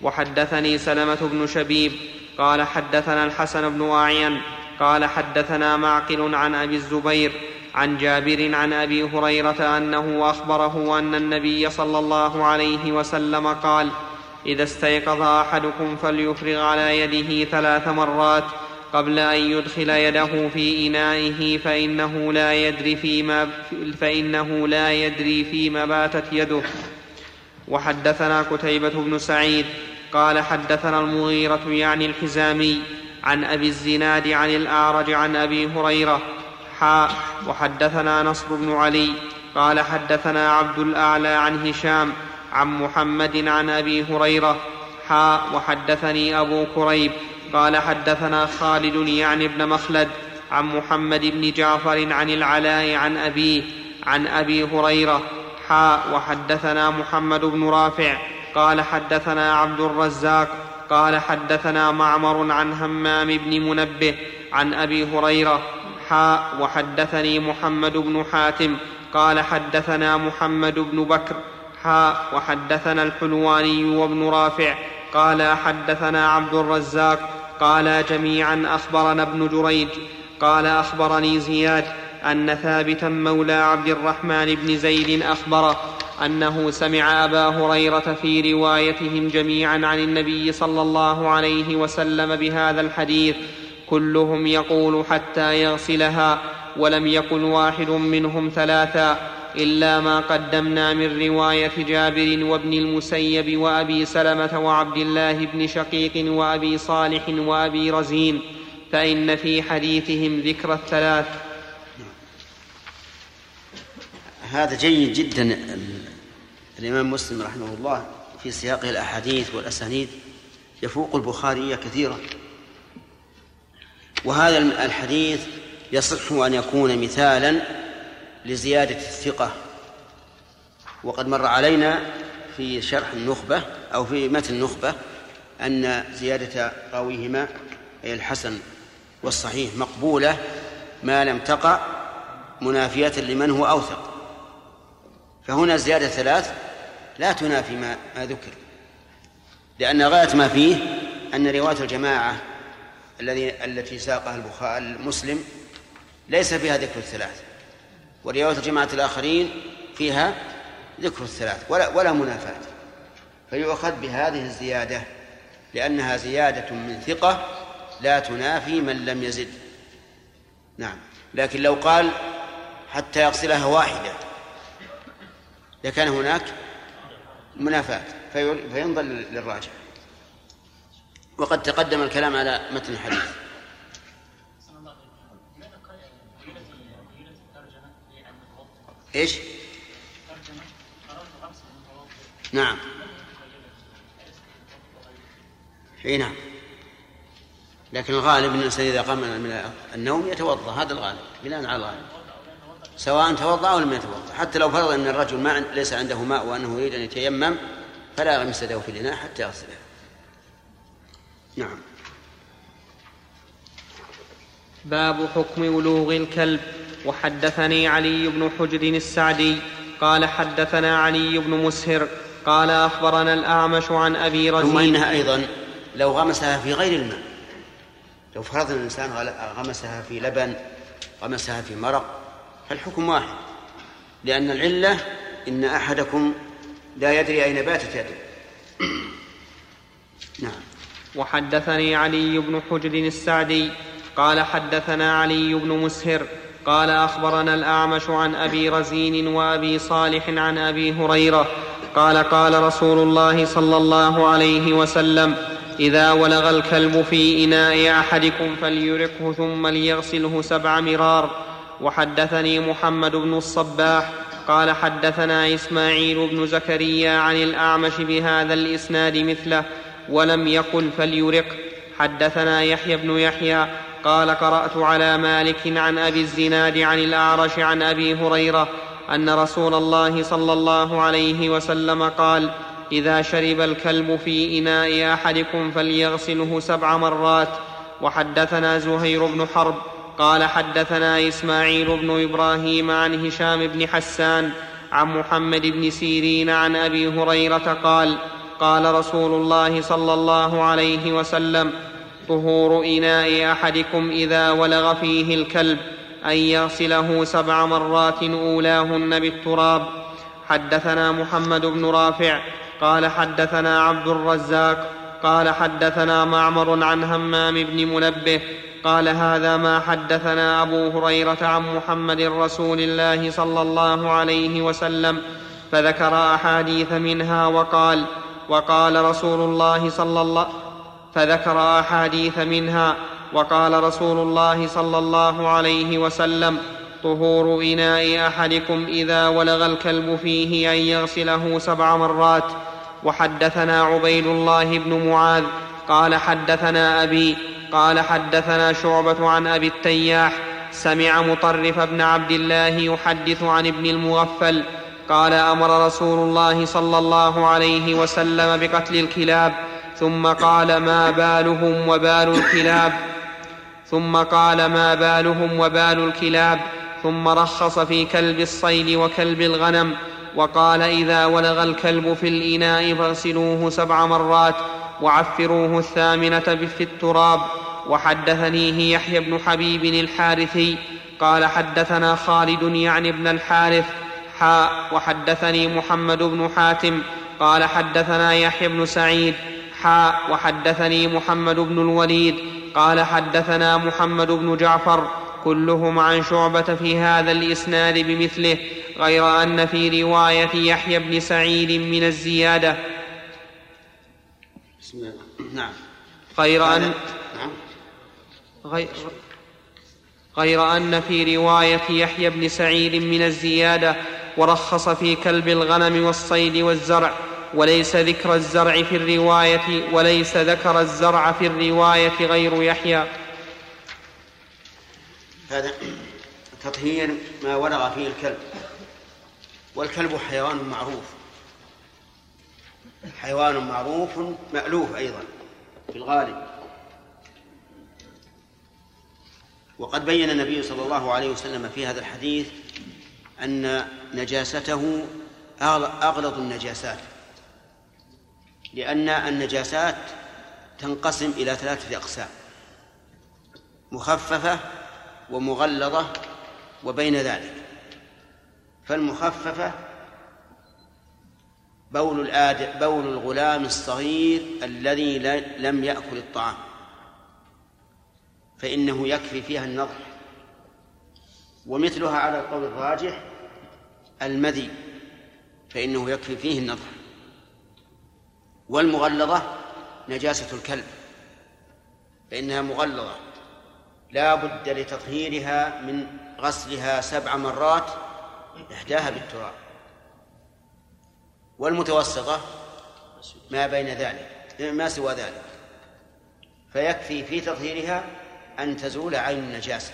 وحدثني سلمة بن شبيب قال حدثنا الحسن بن اعين قال حدثنا معقل عن أبي الزبير عن جابر عن أبي هريرة أنه أخبره أن النبي صلى الله عليه وسلم قال إذا استيقظ أحدكم فليفرغ على يده ثلاث مرات قبل أن يدخل يده في إنائه فإنه لا يدري فيما فإنه لا يدري فيما باتت يده. وحدثنا قتيبة بن سعيد قال حدثنا المغيرة يعني الحزامي عن أبي الزناد عن الأعرج عن أبي هريرة حاء وحدثنا نصر بن علي قال حدثنا عبد الأعلى عن هشام عن محمد عن أبي هريرة حاء وحدثني أبو كريب قال حدثنا خالد يعني ابن مخلد عن محمد بن جعفر عن العلاء عن أبيه عن أبي هريرة حاء وحدثنا محمد بن رافع قال حدثنا عبد الرزاق قال حدثنا معمر عن همام بن منبه عن أبي هريرة حاء وحدثني محمد بن حاتم قال حدثنا محمد بن بكر حاء وحدثنا الحلواني وابن رافع قال حدثنا عبد الرزاق قال جميعا أخبرنا ابن جريج قال أخبرني زياد أن ثابتا مولى عبد الرحمن بن زيد أخبره أنه سمع أبا هريرة في روايتهم جميعا عن النبي صلى الله عليه وسلم بهذا الحديث كلهم يقول حتى يغسلها ولم يقل واحد منهم ثلاثا إلا ما قدمنا من رواية جابر وابن المسيب وأبي سلمة وعبد الله بن شقيق وأبي صالح وأبي رزين فإن في حديثهم ذكر الثلاث. هذا جيد جدا الإمام مسلم رحمه الله في سياق الأحاديث والأسانيد يفوق البخاري كثيرا. وهذا الحديث يصح أن يكون مثالا لزيادة الثقة. وقد مر علينا في شرح النخبة أو في متن النخبة أن زيادة راويهما أي الحسن والصحيح مقبولة ما لم تقع منافية لمن هو أوثق. فهنا زيادة ثلاث لا تنافي ما, ما ذكر لأن غاية ما فيه أن رواية الجماعة الذي التي ساقها البخاري المسلم ليس فيها ذكر الثلاث ورواية الجماعة الآخرين فيها ذكر الثلاث ولا ولا منافاة. فيؤخذ بهذه الزيادة لأنها زيادة من ثقة لا تنافي من لم يزد. نعم. لكن لو قال حتى يغسلها واحدة لكان هناك منافاة فينظر للراجح. وقد تقدم الكلام على متن الحديث. إيش؟ نعم. إي نعم. لكن الغالب إن الإنسان إذا قام من النوم يتوضأ هذا الغالب بناء على الغالب. سواء توضأ أو لم يتوضأ. حتى لو فرض أن الرجل ما ليس عنده ماء وأنه يريد أن يتيمم فلا يغمس يده في الإناء حتى يغسلها نعم. باب حكم ولوغ الكلب. وحدثني علي بن حجر السعدي قال حدثنا علي بن مسهر قال أخبرنا الأعمش عن أبي رزين. ثم إنها أيضا لو غمسها في غير الماء. لو فرض الإنسان غمسها في لبن غمسها في مرق فالحكم واحد. لأن العلة إن أحدكم لا يدري أين باتت يده. <clears throat> نعم. وحدثني علي بن حجر السعدي قال حدثنا علي بن مسهر قال أخبرنا الأعمش عن أبي رزين وأبي صالح عن أبي هريرة قال قال رسول الله صلى الله عليه وسلم إذا ولغ الكلب في إناء أحدكم فليرقه ثم ليغسله سبع مرار. وحدثني محمد بن الصباح قال حدثنا إسماعيل بن زكريا عن الأعمش بهذا الإسناد مثله ولم يقل فليرق. حدثنا يحيى بن يحيى قال قرأت على مالك عن أبي الزناد عن الاعرش عن أبي هريرة أن رسول الله صلى الله عليه وسلم قال إذا شرب الكلب في إناء أحدكم فليغسله سبع مرات. وحدثنا زهير بن حرب قال حدثنا إسماعيل بن إبراهيم عن هشام بن حسان عن محمد بن سيرين عن أبي هريرة قال قال رسول الله صلى الله عليه وسلم طهور إناء أحدكم إذا ولغ فيه الكلب أن يغسله سبع مرات أولاهن بالتراب. حدثنا محمد بن رافع قال حدثنا عبد الرزاق قال حدثنا معمر عن همام بن منبه قال هذا ما حدثنا أبو هريرة عن محمد رسول الله صلى الله عليه وسلم فذكر أحاديث منها وقال وقال رسول الله صلى الله فذكر أحاديث منها وقال رسول الله صلى الله عليه وسلم طهور إناء أحدكم إذا ولغ الكلب فيه أن يغسله سبع مرات. وحدثنا عبيد الله بن معاذ قال حدثنا أبي قال حدثنا شعبة عن أبي التياح سمع مطرف بن عبد الله يحدث عن ابن المغفل قال أمر رسول الله صلى الله عليه وسلم بقتل الكلاب ثم قال ما بالهم وبال الكلاب ثم قال ما بالهم وبال الكلاب ثم رخص في كلب الصيد وكلب الغنم وقال إذا ولغ الكلب في الإناء فاغسلوه سبع مرات وعفروه الثامنة في التراب وحدثنيه يحيى بن حبيب الحارثي قال حدثنا خالد يعني ابن الحارث حاء وحدثني محمد بن حاتم قال حدثنا يحيى بن سعيد حاء وحدثني محمد بن الوليد قال حدثنا محمد بن جعفر كلهم عن شعبة في هذا الإسناد بمثله غير أن في رواية يحيى بن سعيد من الزيادة. بسم الله. نعم. غير أن نعم. غير غير أن في رواية يحيى بن سعيد من الزيادة ورخص في كلب الغنم والصيد والزرع وليس ذكر الزرع في الرواية وليس ذكر الزرع في الرواية غير يحيى. هذا تطهير ما ولغ فيه الكلب. والكلب حيوان معروف. حيوان معروف مألوف أيضا في الغالب. وقد بين النبي صلى الله عليه وسلم في هذا الحديث أن نجاسته أغلظ النجاسات. لأن النجاسات تنقسم إلى ثلاثة أقسام مخففة ومغلظة وبين ذلك. فالمخففة بول الآد بول الغلام الصغير الذي لم يأكل الطعام فإنه يكفي فيها النضح. ومثلها على القول الراجح المذي فإنه يكفي فيه النضح. والمغلظة نجاسة الكلب فإنها مغلظة. لا بد لتطهيرها من غسلها سبع مرات إحداها بالتراب. والمتوسطة ما بين ذلك ما سوى ذلك. فيكفي في تطهيرها أن تزول عين النجاسة.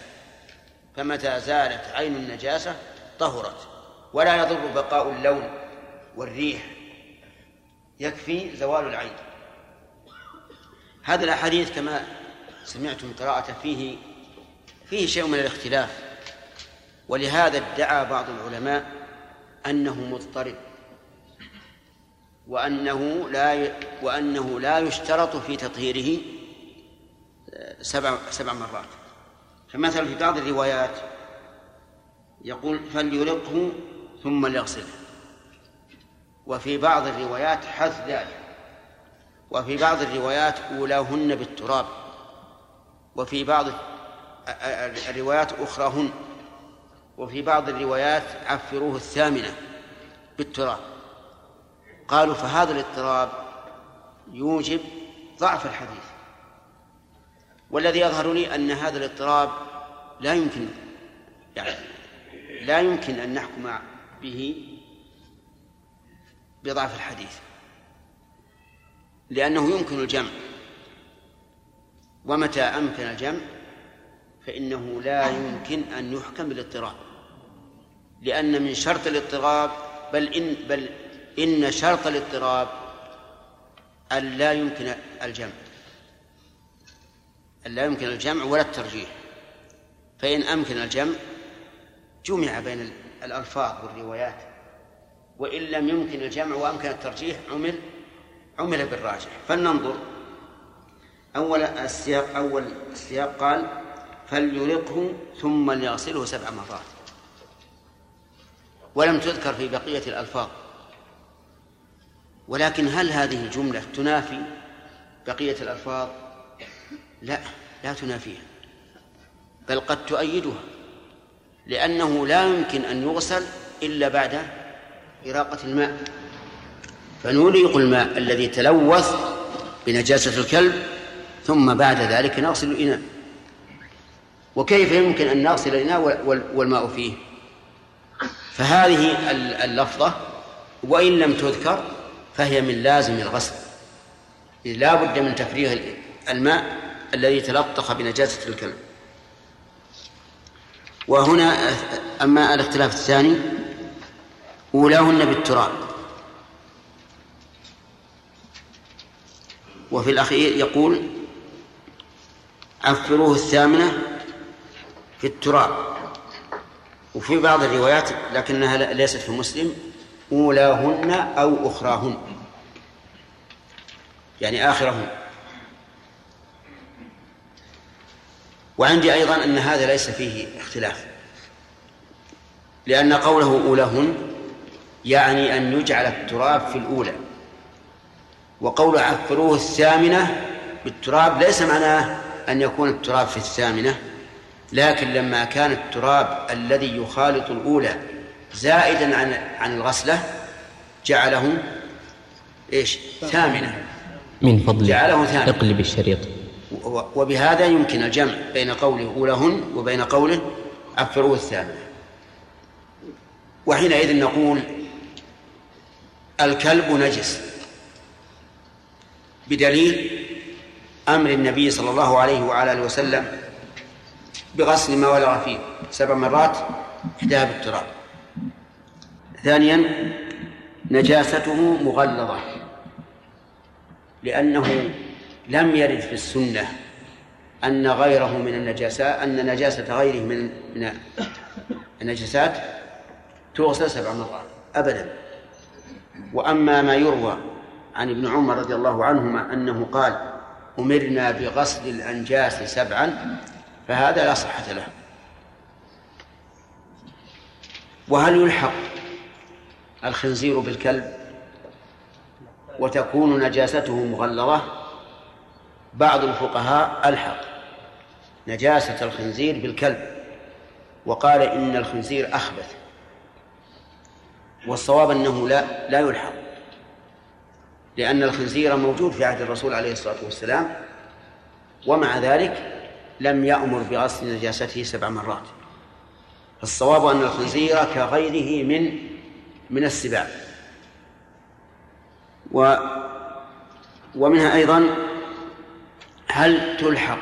فمتى زالت عين النجاسة طهرت. ولا يضر بقاء اللون والريح. يكفي زوال العين. هذا الأحاديث كما سمعتم قراءة فيه فيه شيء من الاختلاف. ولهذا ادعى بعض العلماء أنه مضطرب. وأنه لا. وأنه لا يشترط في تطهيره سبع سبع مرات. فمثلا في بعض الروايات يقول فليرقه ثم ليغسله. وفي بعض الروايات حث ذلك. وفي بعض الروايات أولاهن بالتراب. وفي بعض الروايات أخراهن. وفي بعض الروايات عفروه الثامنة بالتراب. قالوا فهذا الاضطراب يوجب ضعف الحديث. والذي يظهر لي أن هذا الاضطراب لا يمكن يعني لا يمكن أن نحكم به بضعف الحديث لأنه يمكن الجمع. ومتى أمكن الجمع؟ فإنه لا يمكن أن يحكم بالاضطراب. لأن من شرط الاضطراب بل إن بل إن شرط الاضطراب أن لا يمكن الجمع. أن لا يمكن الجمع ولا الترجيح. فإن أمكن الجمع جمع بين الألفاظ والروايات. وإن لم يمكن الجمع وأمكن الترجيح عمل عمل بالراجح. فلننظر. أول السياق أول السياق قال فليرقه ثم ليغسله سبع مرات. ولم تذكر في بقية الألفاظ. ولكن هل هذه الجملة تنافي بقية الألفاظ؟ لا لا تنافيها. بل قد تؤيدها. لأنه لا يمكن أن يغسل إلا بعد إراقة الماء. فنريق الماء الذي تلوث بنجاسة الكلب ثم بعد ذلك نغسل الإناء. وكيف يمكن أن نغسل الإناء وال- والماء فيه؟ فهذه ال- اللفظة وإن لم تذكر فهي من لازم الغسل. لا بد من تفريغ الماء الذي تلطخ بنجاسة الكلب. وهنا أما الاختلاف الثاني أولاهن بالتراب. وفي الأخير يقول عفروه الثامنة في التراب. وفي بعض الروايات لكنها ليست في مسلم أولاهن أو أخراهن. يعني آخرهن. وعندي أيضا أن هذا ليس فيه اختلاف لأن قوله أولاهن يعني أن يجعل التراب في الأولى وقول عفروه الثامنة بالتراب ليس معناه أن يكون التراب في الثامنة لكن لما كان التراب الذي يخالط الأولى زائدا عن عن الغسلة جعله إيش؟ ثامنة من فضلك جعله ثاني. اقلب الشريط وبهذا يمكن الجمع بين قوله أولهن وبين قوله عفروه الثامنة. وحينئذ نقول الكلب نجس بدليل أمر النبي صلى الله عليه وعلى آله وسلم بغسل ما ولغ فيه سبع مرات إحداها بالتراب. ثانيا نجاسته مغلظة لأنه لم يرد في السنة أن غيره من النجاسات أن نجاسة غيره من من النجاسات تغسل سبع مرات أبدا. وأما ما يروى عن ابن عمر رضي الله عنهما أنه قال أمرنا بغسل الأنجاس سبعا فهذا لا صحة له. وهل يلحق الخنزير بالكلب وتكون نجاسته مغلظة؟ بعض الفقهاء ألحق نجاسة الخنزير بالكلب وقال إن الخنزير أخبث والصواب أنه لا لا يلحق لأن الخنزير موجود في عهد الرسول عليه الصلاة والسلام ومع ذلك لم يأمر بغسل نجاسته سبع مرات. فالصواب أن الخنزير كغيره من من السباع و ومنها أيضا هل تلحق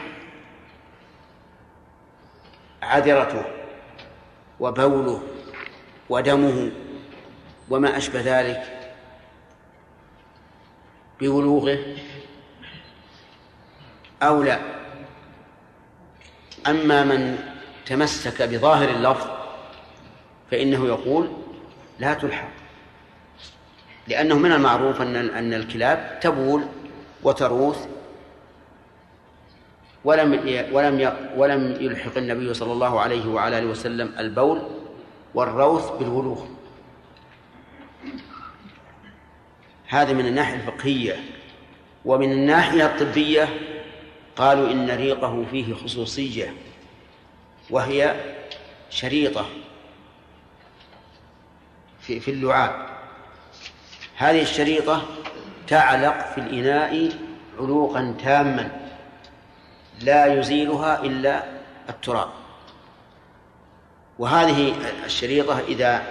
عذرته وبوله ودمه وما أشبه ذلك بولوغه أو لا؟ أما من تمسك بظاهر اللفظ فإنه يقول لا تلحق لأنه من المعروف أن أن الكلاب تبول وتروث ولم ولم ولم يلحق النبي صلى الله عليه وعلى آله وسلم البول والروث بالولوغ. هذا من الناحية الفقهية. ومن الناحية الطبية قالوا إن ريقه فيه خصوصية وهي شريطة في في اللعاب. هذه الشريطة تعلق في الإناء علوقا تاما. لا يزيلها إلا التراب. وهذه الشريطة إذا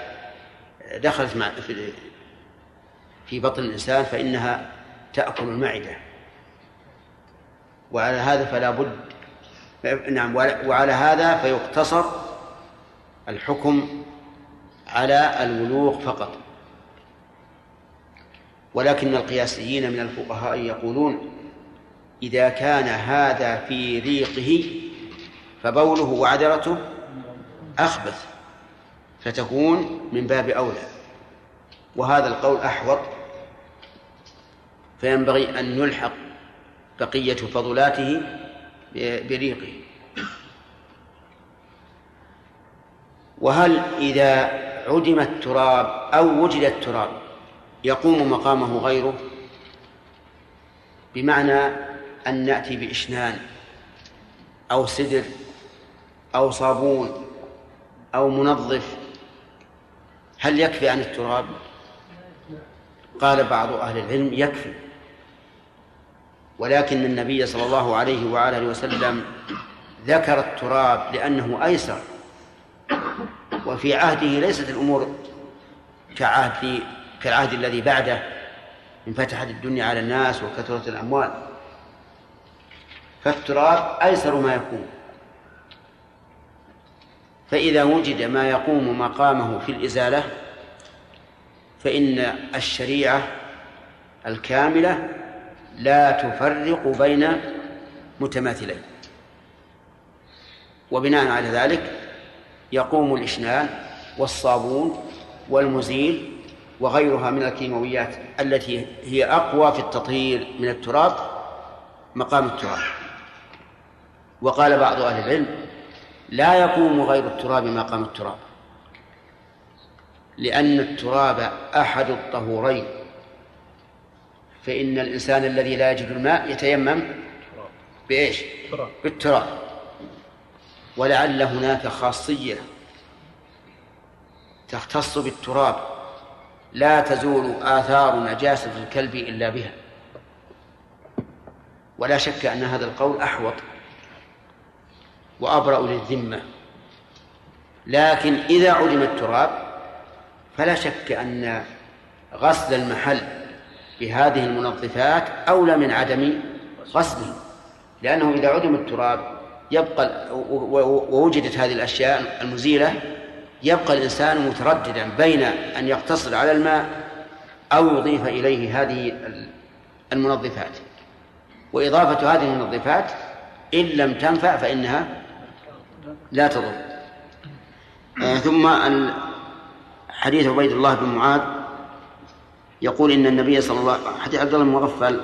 دخلت مع في في بطن الإنسان فإنها تأكل المعدة. وعلى هذا فلا بد نعم وعلى هذا فيقتصر الحكم على الولوغ فقط. ولكن القياسيين من الفقهاء يقولون إذا كان هذا في ريقه فبوله وعذرته أخبث فتكون من باب أولى. وهذا القول أحوط فينبغي أن يلحق بقية فضلاته بريقه وهل إذا عدم التراب أو وجد التراب يقوم مقامه غيره؟ بمعنى أن نأتي بإشنان أو سدر أو صابون أو منظف. هل يكفي عن التراب؟ قال بعض أهل العلم يكفي. ولكن النبي صلى الله عليه وعلى وسلم ذكر التراب لأنه أيسر وفي عهده ليست الأمور كعهد كالعهد الذي بعده انفتحت الدنيا على الناس وكثرت الأموال. فالتراب أيسر ما يكون. فإذا وجد ما يقوم مقامه في الإزالة فإن الشريعة الكاملة لا تفرق بين متماثلين. وبناء على ذلك يقوم الإشنان والصابون والمزيل وغيرها من الكيماويات التي هي أقوى في التطهير من التراب مقام التراب. وقال بعض أهل العلم لا يقوم غير التراب مقام التراب لأن التراب أحد الطهورين فإن الإنسان الذي لا يجد الماء يتيمم بإيش؟ بالتراب. ولعل هناك خاصية تختص بالتراب لا تزول آثار نجاسة الكلب إلا بها. ولا شك أن هذا القول أحوط. وأبرأ للذمة. لكن إذا عدم التراب فلا شك أن غسل المحل بهذه المنظفات أولى من عدم غسله. لأنه إذا عدم التراب يبقى ووجدت هذه الأشياء المزيلة يبقى الإنسان مترددا بين أن يقتصر على الماء أو يضيف إليه هذه المنظفات. وإضافة هذه المنظفات إن لم تنفع فإنها لا تضر. آه ثم حديث عبيد الله بن معاذ يقول إن النبي صلى الله حديث عبد الله بن مغفل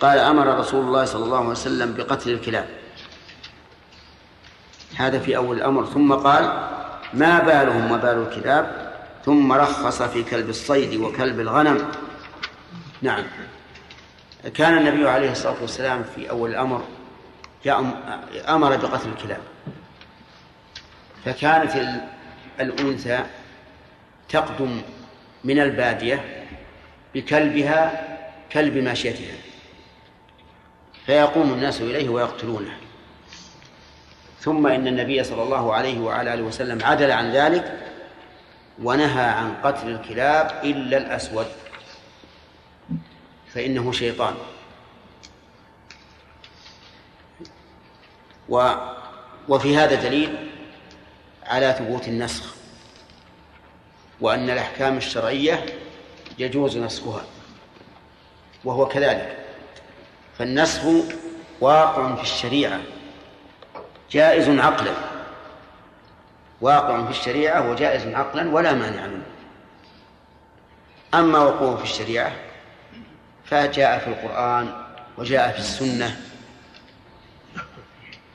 قال أمر رسول الله صلى الله عليه وسلم بقتل الكلاب. هذا في أول الأمر. ثم قال ما بالهم وبال الكلاب؟ ثم رخص في كلب الصيد وكلب الغنم. نعم. كان النبي عليه الصلاة والسلام في أول الأمر أمر بقتل الكلاب. فكانت الأنثى تقدم من البادية بكلبها كلب ماشيتها. فيقوم الناس إليه ويقتلونه. ثم إن النبي صلى الله عليه وعلى آله وسلم عدل عن ذلك ونهى عن قتل الكلاب إلا الأسود. فإنه شيطان. و وفي هذا دليل على ثبوت النسخ وأن الأحكام الشرعية يجوز نسخها وهو كذلك. فالنسخ واقع في الشريعة جائز عقلا. واقع في الشريعة وجائز عقلا ولا مانع منه. أما وقوعه في الشريعة فجاء في القرآن وجاء في السنة.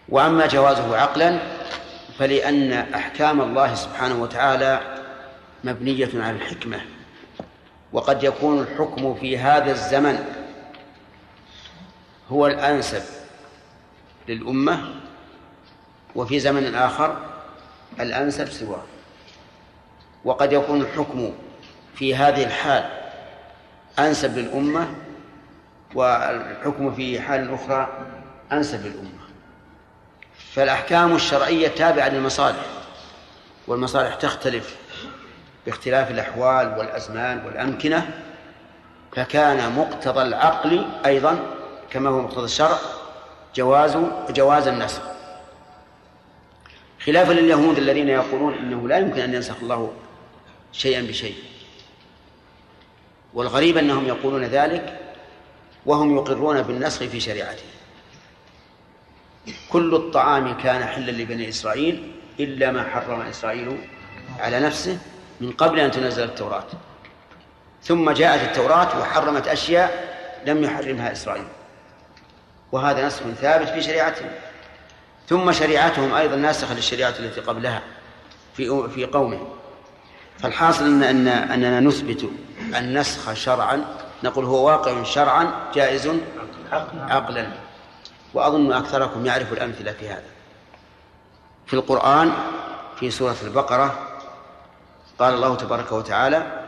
وأما جوازه عقلا فلأن أحكام الله سبحانه وتعالى مبنية على الحكمة وقد يكون الحكم في هذا الزمن هو الأنسب للأمة وفي زمن آخر الأنسب سواه. وقد يكون الحكم في هذه الحال أنسب للأمة والحكم في حال أخرى أنسب للأمة. فالأحكام الشرعية تابعة للمصالح والمصالح تختلف باختلاف الأحوال والأزمان والأمكنة فكان مقتضى العقل أيضا كما هو مقتضى الشرع جواز جواز النسخ. خلافا لليهود الذين يقولون إنه لا يمكن أن ينسخ الله شيئا بشيء. والغريب أنهم يقولون ذلك وهم يقرون بالنسخ في شريعته. كل الطعام كان حلا لبني إسرائيل إلا ما حرم إسرائيل على نفسه من قبل أن تنزل التوراة. ثم جاءت التوراة وحرمت أشياء لم يحرمها إسرائيل. وهذا نسخ ثابت في شريعتهم. ثم شريعتهم أيضا ناسخة للشريعة التي قبلها في في قومهم فالحاصل أن أن أننا نثبت النسخ شرعا نقول هو واقع شرعا جائز عقلا. وأظن أكثركم يعرف الأمثلة في هذا. في القرآن في سورة البقرة قال الله تبارك وتعالى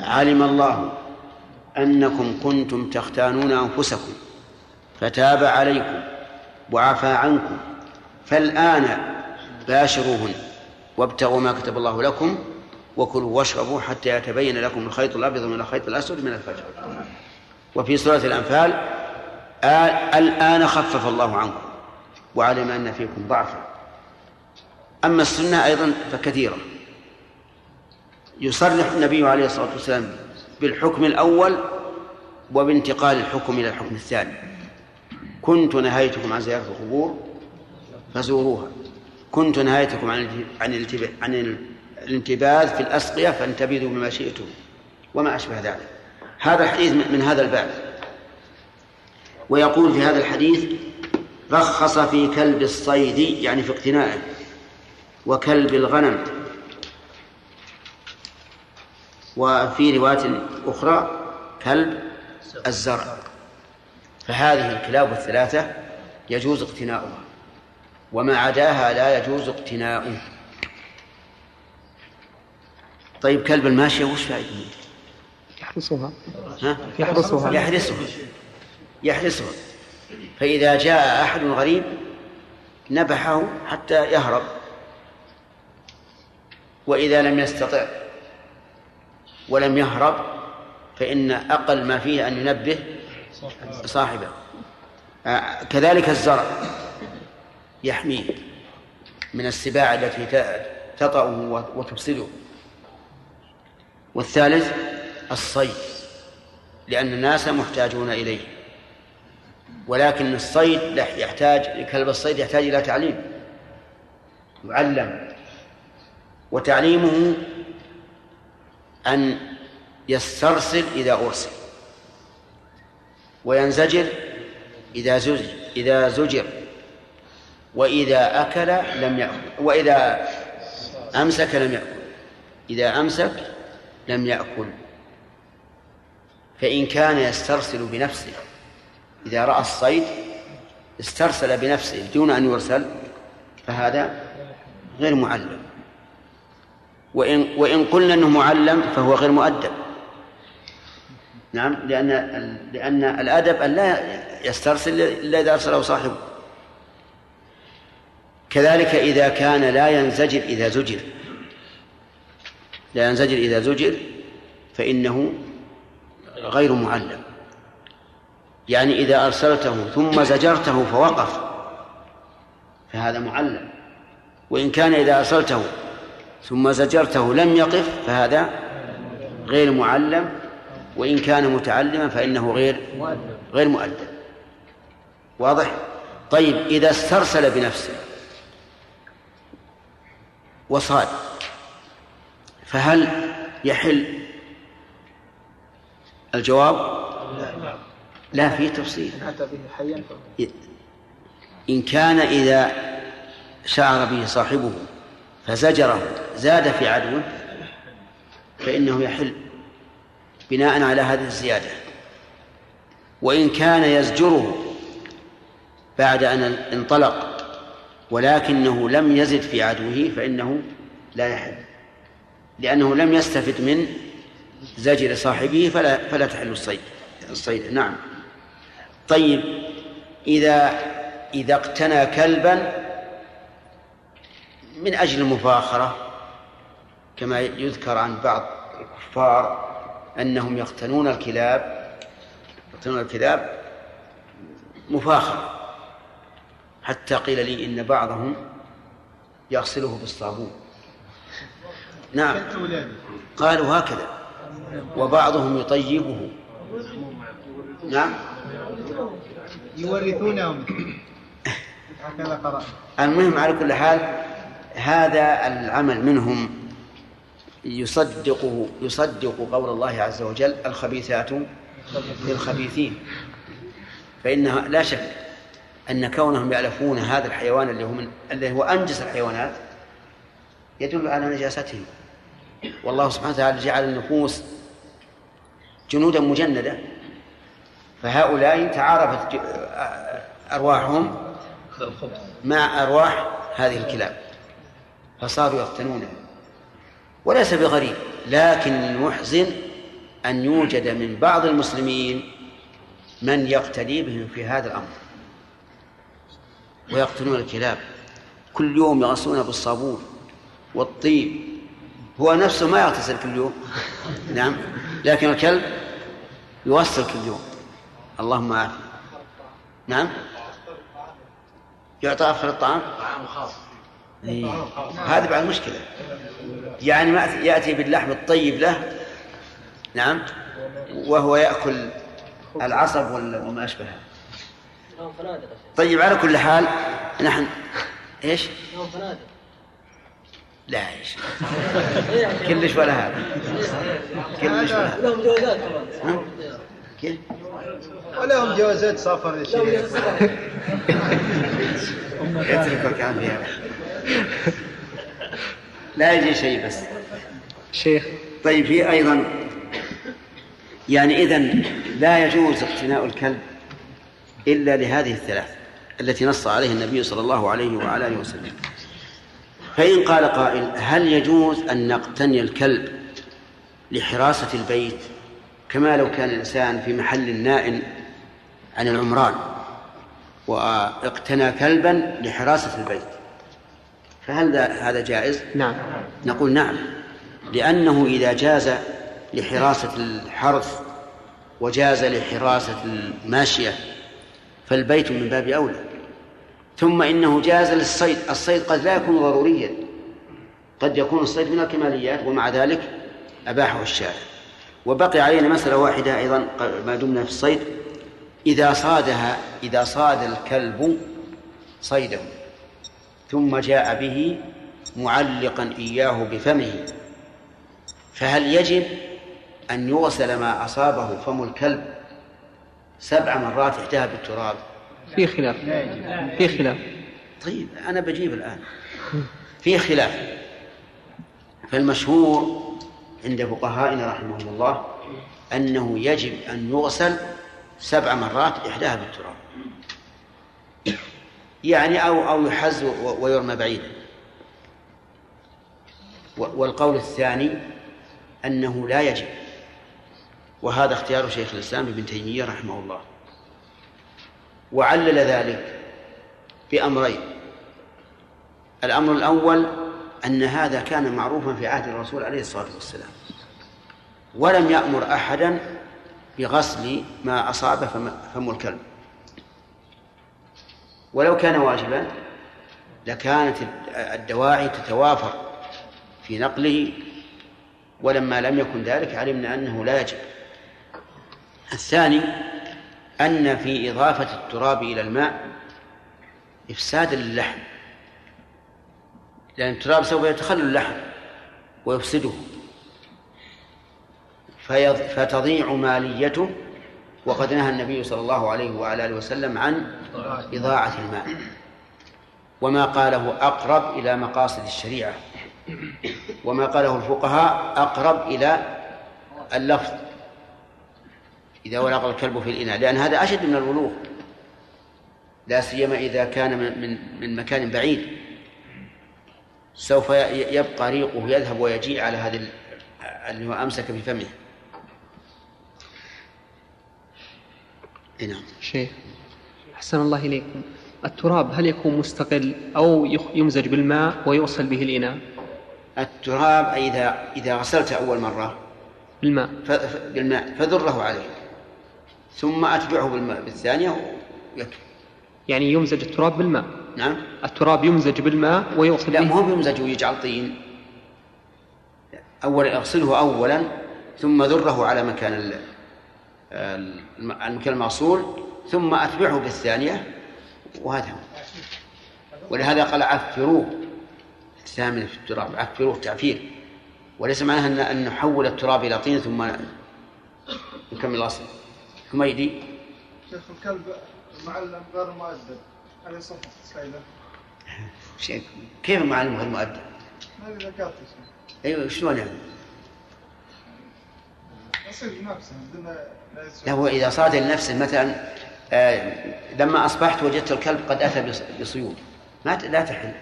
علم الله أنكم كنتم تختانون أنفسكم فتاب عليكم وعفى عنكم فالآن باشروهن وابتغوا ما كتب الله لكم وكلوا واشربوا حتى يتبين لكم الخيط الأبيض من الخيط الأسود من الفجر. وفي سورة الأنفال الآن خفف الله عنكم وعلم أن فيكم ضعفا. أما السنة أيضا فكثيرة. يصرح النبي عليه الصلاة والسلام بالحكم الأول وبانتقال الحكم إلى الحكم الثاني. كنت نهيتكم عن زيارة القبور فزوروها. كنت نهيتكم عن عن عن الانتباذ في الأسقية فانتبذوا بما شئتم وما أشبه ذلك. هذا الحديث من هذا الباب. ويقول في هذا الحديث رخص في كلب الصيد يعني في اقتنائه وكلب الغنم. وفي رواية أخرى كلب الزرع. فهذه الكلاب الثلاثة يجوز اقتناؤها وما عداها لا يجوز اقتناؤه. طيب كلب الماشية وش فائدته؟ يحرسها. ها؟ يحرسها. يحرسها. يحرسها. فإذا جاء أحد غريب نبحه حتى يهرب. وإذا لم يستطع ولم يهرب فإن أقل ما فيه أن ينبه صاحبه. آه، كذلك الزرع يحميه من السباع التي تطأه وتفسده. والثالث الصيد لأن الناس محتاجون إليه. ولكن الصيد يحتاج كلب الصيد يحتاج إلى تعليم يعلم وتعليمه أن يسترسل إذا أرسل وينزجر إذا زجر إذا زجر وإذا أكل لم يأكل وإذا أمسك لم يأكل إذا أمسك لم يأكل. فإن كان يسترسل بنفسه إذا رأى الصيد استرسل بنفسه دون أن يرسل فهذا غير معلم. وإن وإن قلنا أنه معلم فهو غير مؤدب. نعم لأن لأن الأدب أن لا يسترسل إلا إذا أرسله صاحبه. كذلك إذا كان لا ينزجر إذا زجر. لا ينزجر إذا زجر فإنه غير معلم. يعني إذا أرسلته ثم زجرته فوقف فهذا معلم. وإن كان إذا أرسلته ثم زجرته لم يقف فهذا غير معلم. وإن كان متعلما فإنه غير غير مؤدب. واضح؟ طيب إذا استرسل بنفسه وصاد فهل يحل الجواب؟ لا فيه تفصيل. إن كان إذا شعر به صاحبه فزجره زاد في عدوه فإنه يحل بناء على هذه الزيادة. وإن كان يزجره بعد أن انطلق ولكنه لم يزد في عدوه فإنه لا يحل لأنه لم يستفد من زجر صاحبه فلا فلا تحل الصيد. الصيد نعم. طيب إذا إذا اقتنى كلبا من أجل المفاخرة كما يذكر عن بعض الكفار أنهم يقتنون الكلاب يقتنون الكلاب مفاخرة. حتى قيل لي إن بعضهم يغسله بالصابون. نعم. قالوا هكذا. وبعضهم يطيبه. نعم. يورثونهم. المهم على كل حال هذا العمل منهم يصدقه يصدق قول الله عز وجل الخبيثات للخبيثين. فإنها لا شك أن كونهم يألفون هذا الحيوان اللي هو من الذي هو أنجس الحيوانات يدل على نجاستهم. والله سبحانه وتعالى جعل النفوس جنودا مجندة. فهؤلاء تعارفت أرواحهم مع أرواح هذه الكلاب. فصاروا يقتنونها وليس بغريب لكن المحزن أن يوجد من بعض المسلمين من يقتدي بهم في هذا الأمر. ويقتلون الكلاب. كل يوم يغسلون بالصابون والطيب. هو نفسه ما يغتسل كل يوم. <laughs> نعم. لكن الكلب يغسل كل يوم اللهم عافية نعم؟ يعطى أفضل الطعام؟ طعام خاص إيه. هذا بعد مشكلة. يعني ما يأتي باللحم الطيب له. نعم؟ وهو يأكل العصب وما أشبهه. طيب على كل حال نحن إيش؟ لا إيش؟ كلش ولا هذا. كلش ولا هذا. كيف؟ ولهم جوازات سفر يا لهم شيخ جوازات يتركك عن لا يجي شيء بس. شيخ. طيب في أيضا يعني اذا لا يجوز اقتناء الكلب إلا لهذه الثلاث التي نص عليه النبي صلى الله عليه وعلى آله وسلم. فإن قال قائل هل يجوز أن نقتني الكلب لحراسة البيت؟ كما لو كان الإنسان في محل نائم عن العمران واقتنى كلبا لحراسة البيت فهل ذا- هذا جائز؟ نعم نقول نعم لأنه إذا جاز لحراسة الحرث وجاز لحراسة الماشية فالبيت من باب أولى ثم إنه جاز للصيد الصيد قد لا يكون ضروريا قد يكون الصيد من الكماليات ومع ذلك أباحه الشارع وبقي علينا مسألة واحدة أيضا ما دمنا في الصيد. إذا صادها إذا صاد الكلب صيده ثم جاء به معلقا إياه بفمه فهل يجب أن يغسل ما أصابه فم الكلب سبع مرات إحداها بالتراب؟ في خلاف. في خلاف. طيب أنا بجيب الآن. في خلاف. فالمشهور عند فقهائنا رحمهم الله أنه يجب أن يغسل سبع مرات إحداها بالتراب. يعني أو أو يحز ويرمى بعيدا. والقول الثاني أنه لا يجب. وهذا اختيار شيخ الإسلام ابن تيمية رحمه الله. وعلل ذلك بأمرين. الأمر الأول أن هذا كان معروفا في عهد الرسول عليه الصلاة والسلام. ولم يأمر أحدا بغسل ما أصاب فم- الكلب. ولو كان واجبا لكانت الدواعي تتوافر في نقله ولما لم يكن ذلك علمنا أنه لا يجب. الثاني أن في إضافة التراب إلى الماء إفسادا للحم لأن التراب سوف يتخلل اللحم ويفسده. فتضيع ماليته. وقد نهى النبي صلى الله عليه وعلى آله وسلم عن إضاعة الماء وما قاله أقرب إلى مقاصد الشريعة. وما قاله الفقهاء أقرب إلى اللفظ. إذا ولغ الكلب في الإناء. لأن هذا أشد من الولوغ. لا سيما إذا كان من, من مكان بعيد. سوف يبقى ريقه يذهب ويجيء على هذا ال- اللي هو أمسك في فمه. نعم. شيخ أحسن الله إليكم. التراب هل يكون مستقل أو يمزج بالماء ويوصل به الإناء؟ التراب إذا إذا غسلت أول مرة. بالماء. بالماء. فذره عليه. ثم أتبعه بالماء بالثانية يكفي. يعني يمزج التراب بالماء. نعم. التراب يمزج بالماء ويوصل لا ما هو بيمزج ويجعل طين. أولا اغسله أولا ثم ذره على مكان ال- الم- المكان المغسول ثم أتبعه بالثانية وهذا هو. ولهذا قال عفروه الثامن في التراب عفروه تعفير وليس معناها أن أن نحول التراب إلى طين ثم نكمل الأصل. حميدي. شيخ الكلب معلم غير مؤدب هل يصح تصيده؟ شيء كيف المعلم غير مؤدب؟ هذه ذكرت أيوه شلون يعني؟ هو إذا صاد لنفسه مثلا آه لما أصبحت وجدت الكلب قد أتى بص- بصيود ما لا تحل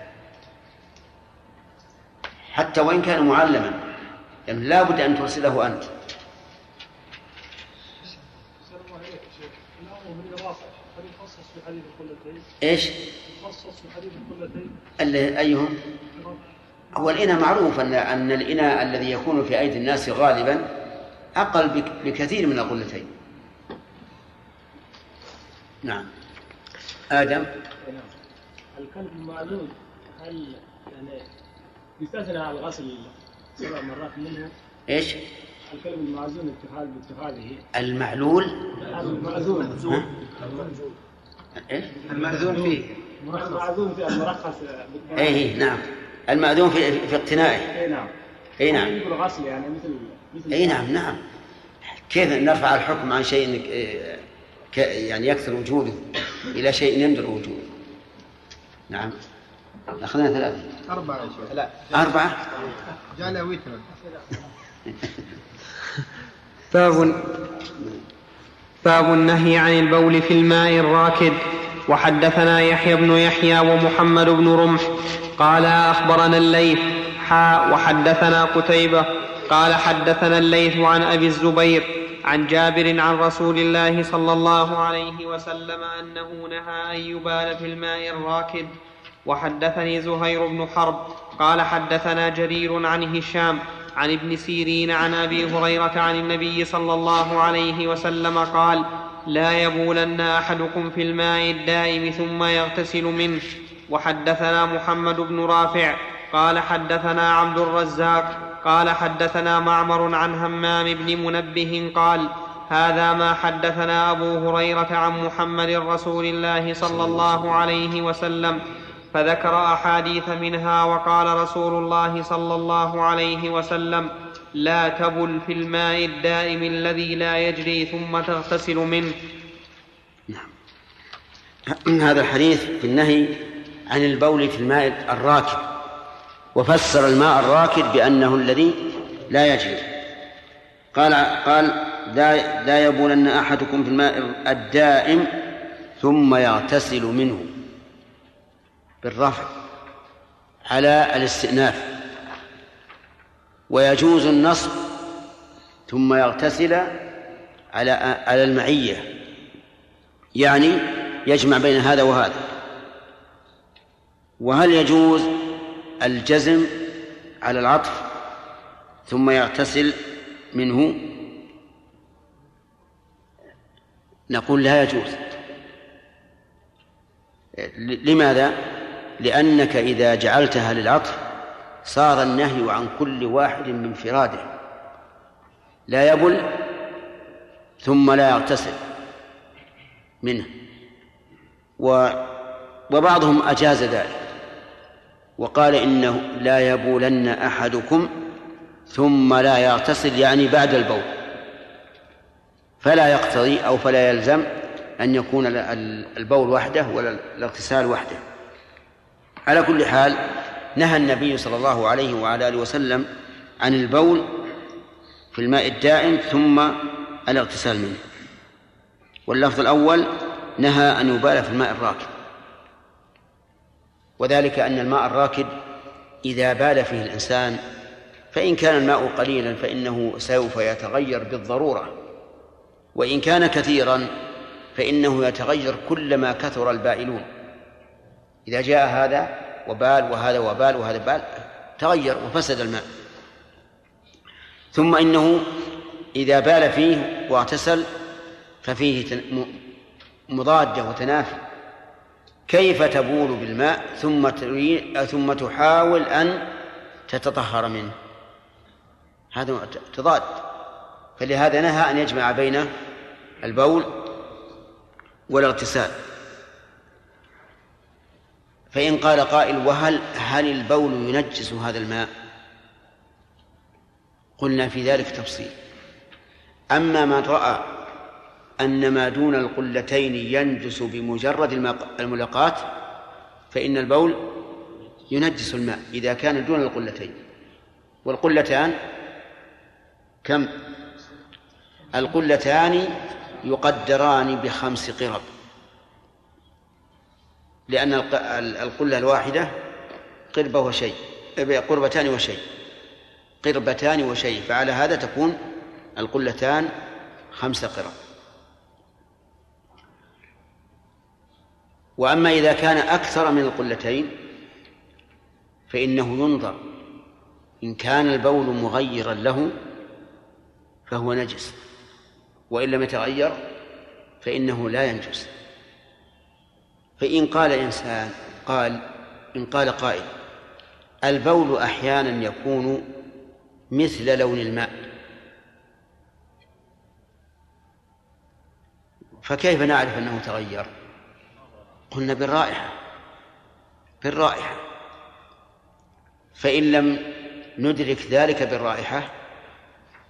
حتى وإن كان معلما يعني لا بد أن ترسله أنت الله عليك يا شيخ الامر بالنظافه هل يخصص في حديث القلتين إيش؟ خصص حديث القلتين اللي أيهم؟ هو الإناء معروف أن أن الإناء الذي يكون في أيدي الناس غالبا أقل بك- بكثير من القلتين. نعم. آدم الكلب المعلوم هل يعني يستثنى على الغسل سبع مرات منه إيش؟ الكلب المعزون اتخاذ باتخاذه المعلول المعزون إيش؟ المأذون فيه. المعزون في المرخص. اي إيه نعم. المأذون في في اقتنائه. اي نعم. اي نعم. الغسل يعني مثل مثل اي نعم نعم. كيف نرفع الحكم عن شيء ك- يعني يكثر وجوده إلى شيء يندر وجوده؟ نعم. أخذنا ثلاثة. لا. أربعة؟ جعلها وترا باب <laughs> باب النهي عن البول في الماء الراكد. وحدثنا يحيى بن يحيى ومحمد بن رمح. قال أخبرنا الليث. حاء وحدثنا قتيبة. قال حدثنا الليث عن أبي الزبير عن جابر عن رسول الله صلى الله عليه وسلم أنه نهى أن يبال في الماء الراكد. وحدثني زهير بن حرب. قال حدثنا جرير عن هشام. عن ابن سيرين عن أبي هريرة عن النبي صلى الله عليه وسلم قال لا يبولن أحدكم في الماء الدائم ثم يغتسل منه. وحدثنا محمد بن رافع قال حدثنا عبد الرزاق قال حدثنا معمر عن همام بن منبه قال هذا ما حدثنا أبو هريرة عن محمد رسول الله صلى الله عليه وسلم فذكر أحاديث منها وقال رسول الله صلى الله عليه وسلم لا تبل في الماء الدائم الذي لا يجري ثم تغتسل منه. هذا الحديث في النهي عن البول في الماء الراكد وفسر الماء الراكد بأنه الذي لا يجري. قال قال لا لا يبولن أحدكم في الماء الدائم ثم يغتسل منه. بالرفع على الاستئناف. ويجوز النصب ثم يغتسل على على المعية. يعني يجمع بين هذا وهذا. وهل يجوز الجزم على العطف ثم يغتسل منه؟ نقول لا يجوز. لماذا؟ لأنك إذا جعلتها للعطف صار النهي عن كل واحد من انفراده لا يبل ثم لا يغتسل منه. و وبعضهم أجاز ذلك. وقال إنه لا يبولن أحدكم ثم لا يغتسل يعني بعد البول. فلا يقتضي أو فلا يلزم أن يكون البول وحده ولا الاغتسال وحده. على كل حال نهى النبي صلى الله عليه وعلى آله وسلم عن البول في الماء الدائم ثم الاغتسال منه. واللفظ الأول نهى أن يبال في الماء الراكد. وذلك أن الماء الراكد إذا بال فيه الإنسان فإن كان الماء قليلا فإنه سوف يتغير بالضرورة. وإن كان كثيرا فإنه يتغير كلما كثر البائلون. إذا جاء هذا وبال وهذا وبال وهذا بال تغير وفسد الماء. ثم إنه إذا بال فيه واغتسل ففيه مضادة وتنافي. كيف تبول بالماء ثم ثم تحاول أن تتطهر منه؟ هذا تضاد. فلهذا نهى أن يجمع بين البول والاغتسال. فإن قال قائل وهل هل البول ينجس هذا الماء؟ قلنا في ذلك تفصيل. أما من رأى أن ما دون القلتين ينجس بمجرد الملاقاة فإن البول ينجس الماء إذا كان دون القلتين. والقلتان كم؟ القلتان يقدران بخمس قرب. لأن القلة الواحدة قربة وشيء قربتان وشيء قربتان وشيء فعلى هذا تكون القلتان خمس قرب. وأما إذا كان أكثر من القلتين فإنه ينظر إن كان البول مغيرا له فهو نجس وإن لم يتغير فإنه لا ينجس. فإن قال إنسان قال إن قال قائل البول أحيانا يكون مثل لون الماء. فكيف نعرف أنه تغير؟ قلنا بالرائحة بالرائحة. فإن لم ندرك ذلك بالرائحة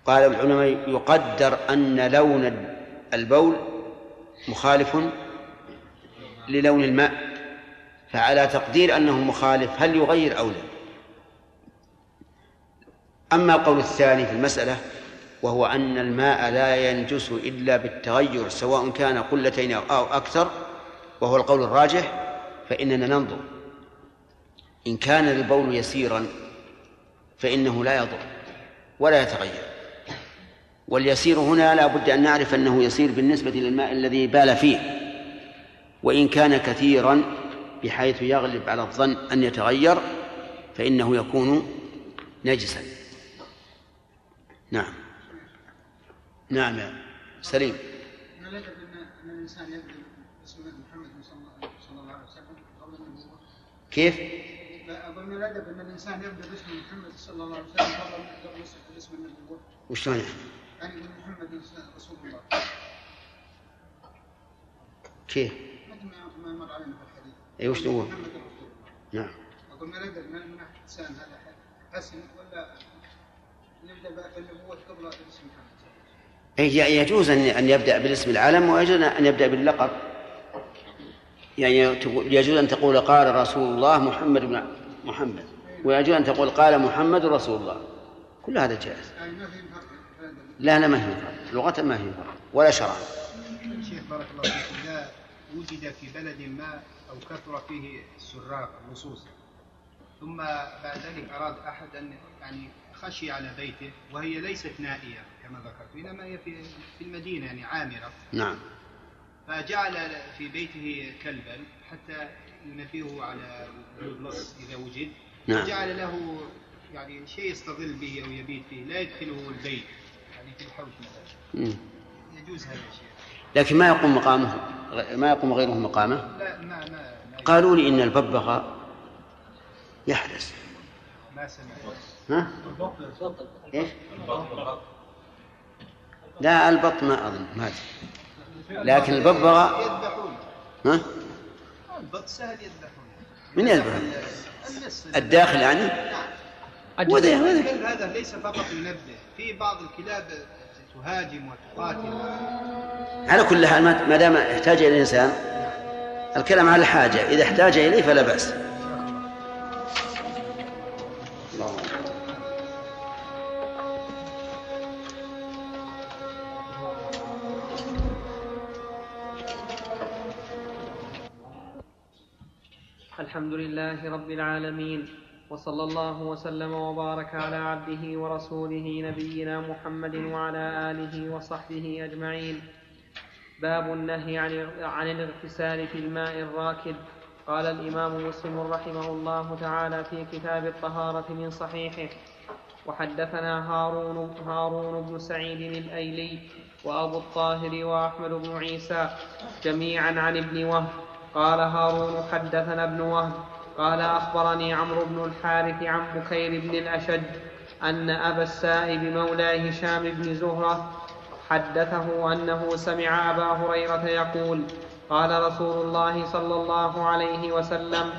قال العلماء يقدر أن لون البول مخالف للون الماء فعلى تقدير أنه مخالف هل يغير أو لا. أما القول الثاني في المسألة وهو أن الماء لا ينجس إلا بالتغير سواء كان قلتين أو أكثر وهو القول الراجح فإننا ننظر. إن كان البول يسيرا فإنه لا يضر ولا يتغير. واليسير هنا لا بد أن نعرف أنه يسير بالنسبة للماء الذي بال فيه. وإن كان كثيرا بحيث يغلب على الظن أن يتغير فإنه يكون نجسا نعم نعم يا سليم ما الادب ان الإنسان يبدا باسم محمد صلى الله عليه وسلم قبل؟ كيف؟ أقول من الادب أن الإنسان يبدا باسم محمد صلى الله عليه وسلم قبل اسم النبوه. وشلون يعني؟ يعني محمد رسول الله. كيف؟ مثل ما مر علينا في الحديث. اي وش تقول؟ نعم أقول من الادب من من احسان هذا حسن ولا نبدأ بالنبوه قبل اسم محمد. أي يجوز أن يبدأ بالاسم العلم ويجوز أن يبدأ باللقب يعني يجوز أن تقول قال رسول الله محمد بن محمد ويجوز أن تقول قال محمد رسول الله كل هذا جائز يعني ما. لا لا ما هي فرق لغة ما هي فرق ولا شرعا شيخ بارك الله فيك وجد في بلد ما أو كثر فيه السراق اللصوص. ثم بعد ذلك أراد أحد أن يعني خشي على بيته وهي ليست نائية كما ذكرت إنما هي في في المدينة يعني عامرة. نعم. فجعل في بيته كلبا حتى ينبهه على اللص إذا وجد. نعم. جعل له يعني شيء يستظل به أو يبيت فيه لا يدخله البيت يعني في الحوش مثلا. يجوز هذا الشيء. لكن ما يقوم مقامه ما يقوم غيره مقامه لا ما ما ما, قالوا لي إن الببغاء يحرس ما سمعت ها؟ إيش؟ لا البط ما أظن ما أدري لكن الببغاء يذبحون ها؟ البط سهل يذبحون من يذبح؟ الناس الداخل يعني؟ الكلب هذا ليس فقط ينبه في بعض الكلاب تهاجم وتقاتل. على كل حال ما ما دام احتاج إلى الإنسان الكلام على الحاجة إذا احتاج إليه فلا بأس. الحمد لله رب العالمين. وصلى الله وسلم وبارك على عبده ورسوله نبينا محمد وعلى آله وصحبه أجمعين. باب النهي عن عن الاغتسال في الماء الراكد قال الإمام مسلم رحمه الله تعالى في كتاب الطهارة من صحيحه وحدثنا هارون هارون بن سعيد الأيلي وأبو الطاهر وأحمد بن عيسى جميعا عن ابن وهب. قال هارون حدثنا ابن وهب. قال أخبرني عمرو بن الحارث عن بكير بن الاشج أن أبا السائب مولى هشام بن زهرة حدثه أنه سمع أبا هريرة يقول قال رسول الله صلى الله عليه وسلم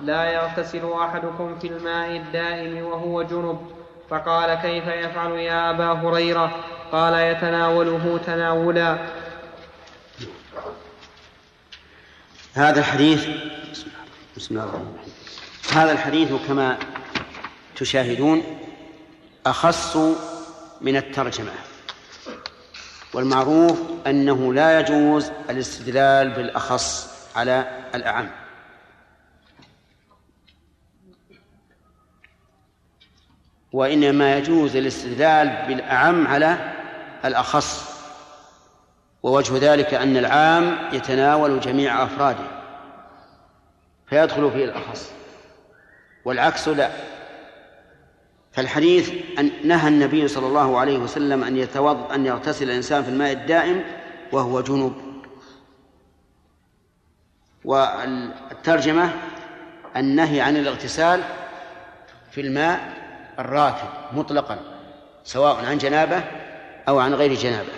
لا يغتسل أحدكم في الماء الدائم وهو جنب. فقال كيف يفعل يا أبا هريرة؟ قال يتناوله تناولا. هذا الحديث بسم الله الرحمن الرحيم. هذا الحديث كما تشاهدون أخص من الترجمة والمعروف أنه لا يجوز الاستدلال بالأخص على الأعم. وإنما يجوز الاستدلال بالأعم على الأخص ووجه ذلك أن العام يتناول جميع أفراده فيدخل فيه الأخص. والعكس لا. فالحديث أن نهى النبي صلى الله عليه وسلم أن يتوض أن يغتسل الإنسان في الماء الدائم وهو جنوب. والترجمة النهي عن الاغتسال في الماء الراكد مطلقا سواء عن جنابة أو عن غير جنابة.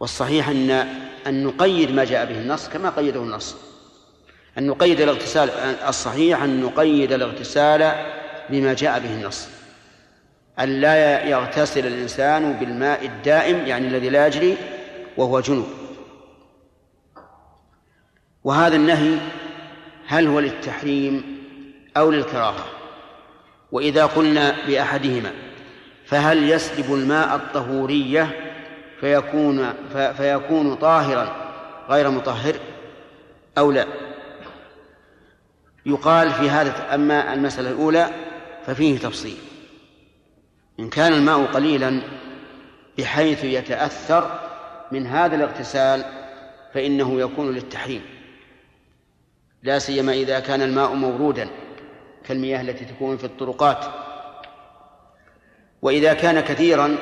والصحيح أن أن نقيد ما جاء به النص كما قيده النص. أن نقيد الاغتسال الصحيح أن نقيد الاغتسال بما جاء به النص. أن لا يغتسل الإنسان بالماء الدائم يعني الذي لا يجري وهو جنوب. وهذا النهي هل هو للتحريم أو للكراهة؟ وإذا قلنا بأحدهما فهل يسلب الماء الطهورية فيكون فيكون طاهرا غير مطهر أو لا؟ يقال في هذا أما المسألة الأولى ففيه تفصيل. إن كان الماء قليلا بحيث يتأثر من هذا الاغتسال فإنه يكون للتحريم. لا سيما إذا كان الماء مورودا كالمياه التي تكون في الطرقات. وإذا كان كثيرا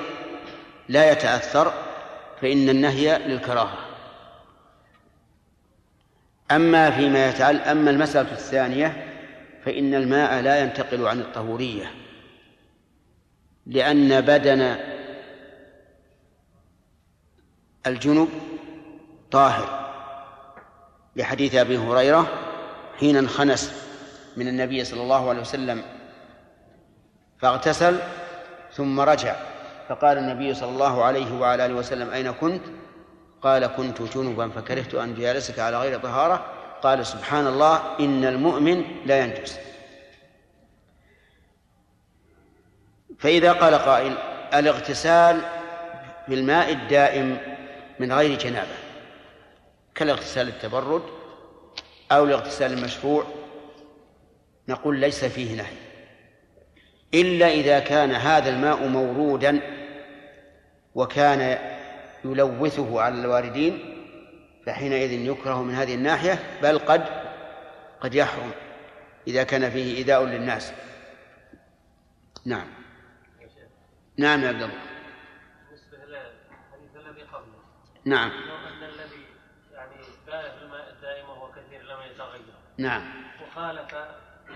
لا يتأثر فإن النهي للكراهة. أما فيما يتعلق أما المسألة الثانية فإن الماء لا ينتقل عن الطهورية لأن بدن الجنب طاهر. لحديث أبي هريرة حين انخنس من النبي صلى الله عليه وسلم فاغتسل ثم رجع فقال النبي صلى الله عليه وعلى آله وسلم أين كنت؟ قال كنت جنبا فكرهت أن جالسك على غير طهارة. قال سبحان الله إن المؤمن لا ينجس. فإذا قال قائل الاغتسال بالماء الدائم من غير جنابة كالاغتسال التبرد أو الاغتسال المشروع نقول ليس فيه نهي. إلا إذا كان هذا الماء مورودا وكان يلوثه على الواردين فحينئذ يكره من هذه الناحية بل قد قد يحرم إذا كان فيه إيذاء للناس. نعم. نعم يا عبد الله. نعم. الذي يعني الماء الدائم وهو كثير لم يتغير. نعم. وخالف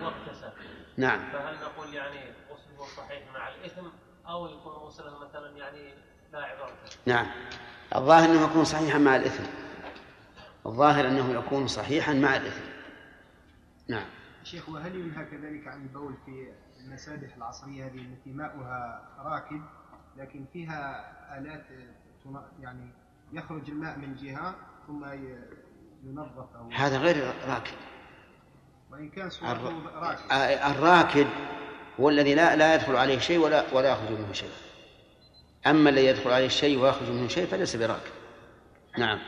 واغتسل نعم. فهل نقول يعني غسله صحيح مع الإثم أو يكون غسله مثلا يعني نعم. الظاهر أنه يكون صحيحا مع الإثم. الظاهر أنه يكون صحيحا مع الإثم. نعم. شيخ وهل ينهى كذلك عن البول في المسابح العصرية هذه التي ماؤها راكد لكن فيها آلات يعني يخرج الماء من جهة ثم ينظف أو هذا غير راكد. وإن كان صورته راكد. آه، الراكد هو الذي لا لا يدخل عليه شيء ولا ولا يخرج منه شيء. أما الذي يدخل عليه شيء ويخرج منه شيء فليس براكد نعم.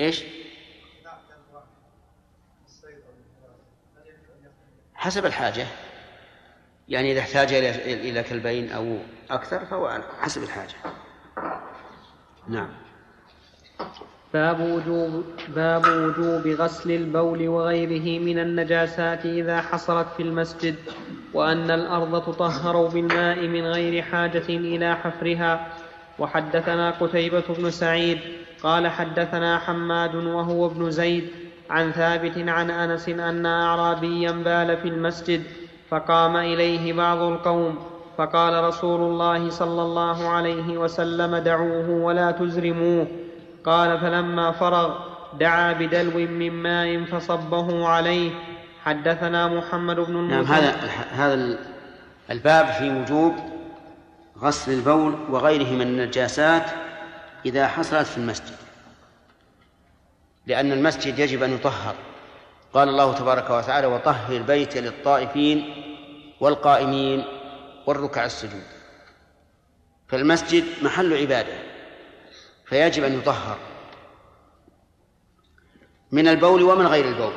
إيش؟ حسب الحاجة. يعني إذا احتاج إلى إلى كلبين أو أكثر فهو حسب الحاجة. نعم. باب وجوب باب وجوب غسل البول وغيره من النجاسات إذا حصلت في المسجد وأن الأرض تطهر بالماء من غير حاجة إلى حفرها. وحدثنا قتيبة بن سعيد قال حدثنا حماد وهو ابن زيد عن ثابت عن أنس أن أعرابيا بال في المسجد فقام إليه بعض القوم فقال رسول الله صلى الله عليه وسلم دعوه ولا تزرموه. قال فلما فرغ دعا بدلو من ماء فصبه عليه. حدثنا محمد بن نعم المثنى هذا هذا الباب في وجوب غسل البول وغيره من النجاسات إذا حصلت في المسجد لأن المسجد يجب أن يطهر. قال الله تبارك وتعالى وطهر بيتي للطائفين والقائمين والركع السجود. فالمسجد محل عبادة. فيجب أن يطهر. من البول ومن غير البول.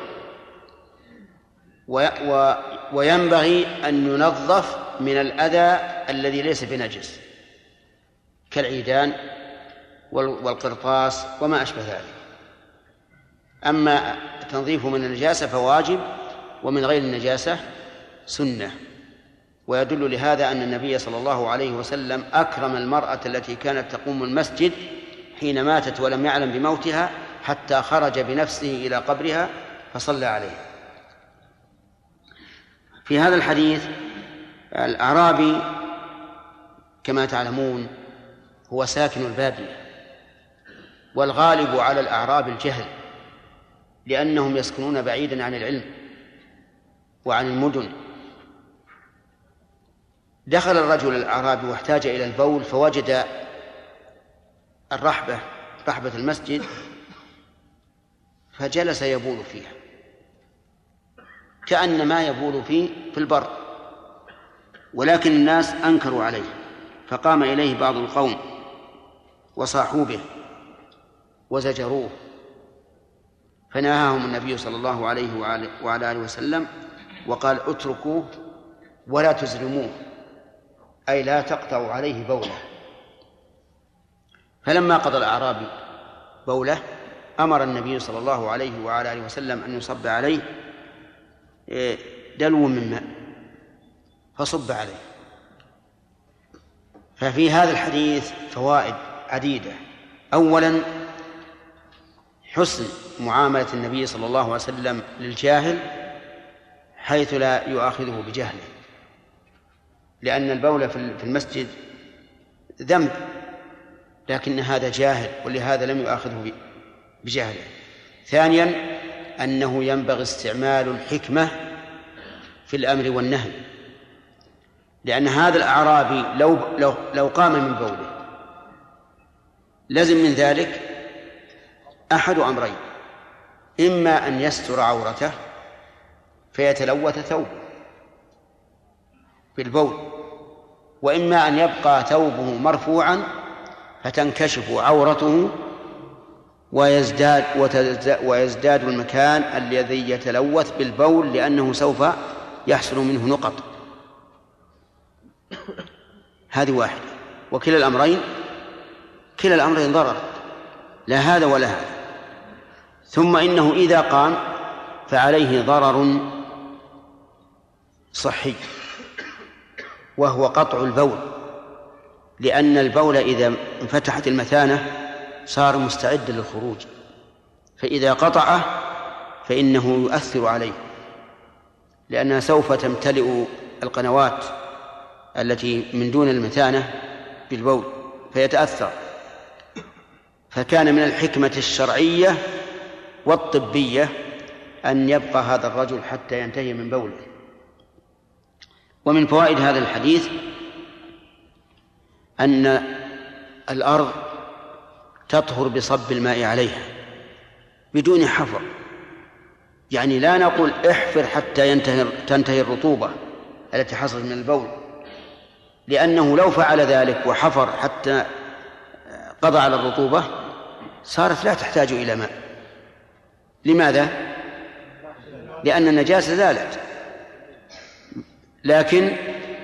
وينبغي أن ينظف من الأذى الذي ليس بنجس. كالعيدان وال- والقرطاس وما أشبه ذلك. أما تنظيفه من النجاسة فواجب ومن غير النجاسة سنة. ويدل لهذا أن النبي صلى الله عليه وسلم أكرم المرأة التي كانت تقوم المسجد حين ماتت ولم يعلم بموتها حتى خرج بنفسه إلى قبرها فصلى عليها في هذا الحديث الأعرابي كما تعلمون هو ساكن البادية والغالب على الأعراب الجهل لأنهم يسكنون بعيدا عن العلم وعن المدن. دخل الرجل الأعرابي واحتاج إلى البول فوجد الرحبة رحبة المسجد فجلس يبول فيها. كأن ما يبول فيه في البر. ولكن الناس أنكروا عليه. فقام إليه بعض القوم وصاحوا به وزجروه. فنهاهم النبي صلى الله عليه وعلى آله وسلم وقال اتركوه ولا تزلموه. أي لا تقطعوا عليه بوله. فلما قضى الأعرابي بوله أمر النبي صلى الله عليه وعلى آله وسلم أن يصب عليه إيه، دلو من ماء فصب عليه. ففي هذا الحديث فوائد عديدة. أولا حسن معاملة النبي صلى الله عليه وسلم للجاهل حيث لا يؤاخذه بجهله لأن البول في المسجد ذنب. لكن هذا جاهل ولهذا لم يؤاخذه بجهله. ثانيا أنه ينبغي استعمال الحكمة في الأمر والنهي. لأن هذا الأعرابي لو لو لو قام من بوله. لزم من ذلك أحد أمرين. إما أن يستر عورته فيتلوث ثوبه بالبول وإما أن يبقى ثوبه مرفوعا فتنكشف عورته ويزداد ويزداد المكان الذي يتلوث بالبول لأنه سوف يحصل منه نقط. هذه واحدة. وكلا الأمرين كلا الأمرين ضرر لا هذا ولا هذا. ثم إنه إذا قام فعليه ضرر صحي وهو قطع البول. لأن البول إذا انفتحت المثانة صار مستعدا للخروج. فإذا قطعه فإنه يؤثر عليه لأنها سوف تمتلئ القنوات التي من دون المثانة بالبول فيتأثر. فكان من الحكمة الشرعية والطبية أن يبقى هذا الرجل حتى ينتهي من بوله. ومن فوائد هذا الحديث أن الأرض تطهر بصب الماء عليها بدون حفر. يعني لا نقول احفر حتى ينتهي تنتهي الرطوبة التي حصلت من البول لأنه لو فعل ذلك وحفر حتى قضى على الرطوبة صارت لا تحتاج إلى ماء. لماذا؟ لأن النجاسة زالت. لكن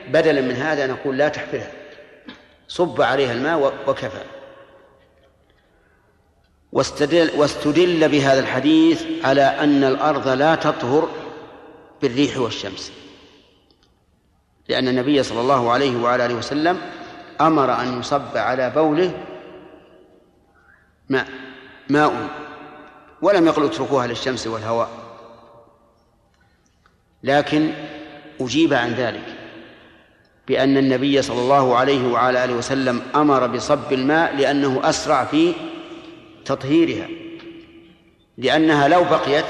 بدلا من هذا نقول لا تحفرها. صب عليها الماء وكفى. واستدل, واستدل بهذا الحديث على أن الأرض لا تطهر بالريح والشمس. لأن النبي صلى الله عليه وعلى آله وسلم أمر أن يصب على بوله ماء ماء ولم يقل اتركوها للشمس والهواء. لكن أجيب عن ذلك. بأن النبي صلى الله عليه وعلى آله وسلم أمر بصب الماء لأنه أسرع في تطهيرها لأنها لو بقيت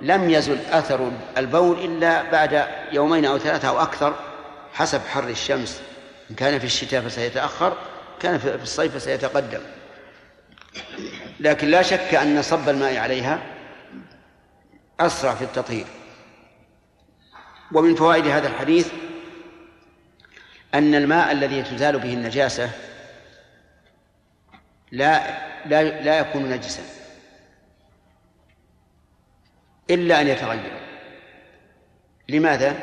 لم يزل أثر البول إلا بعد يومين أو ثلاثة أو أكثر حسب حر الشمس. إن كان في الشتاء فسيتأخر كان في الصيف فسيتقدم. لكن لا شك أن صب الماء عليها أسرع في التطهير. ومن فوائد هذا الحديث أن الماء الذي تزال به النجاسة لا لا لا يكون نجسا. إلا أن يتغير. لماذا؟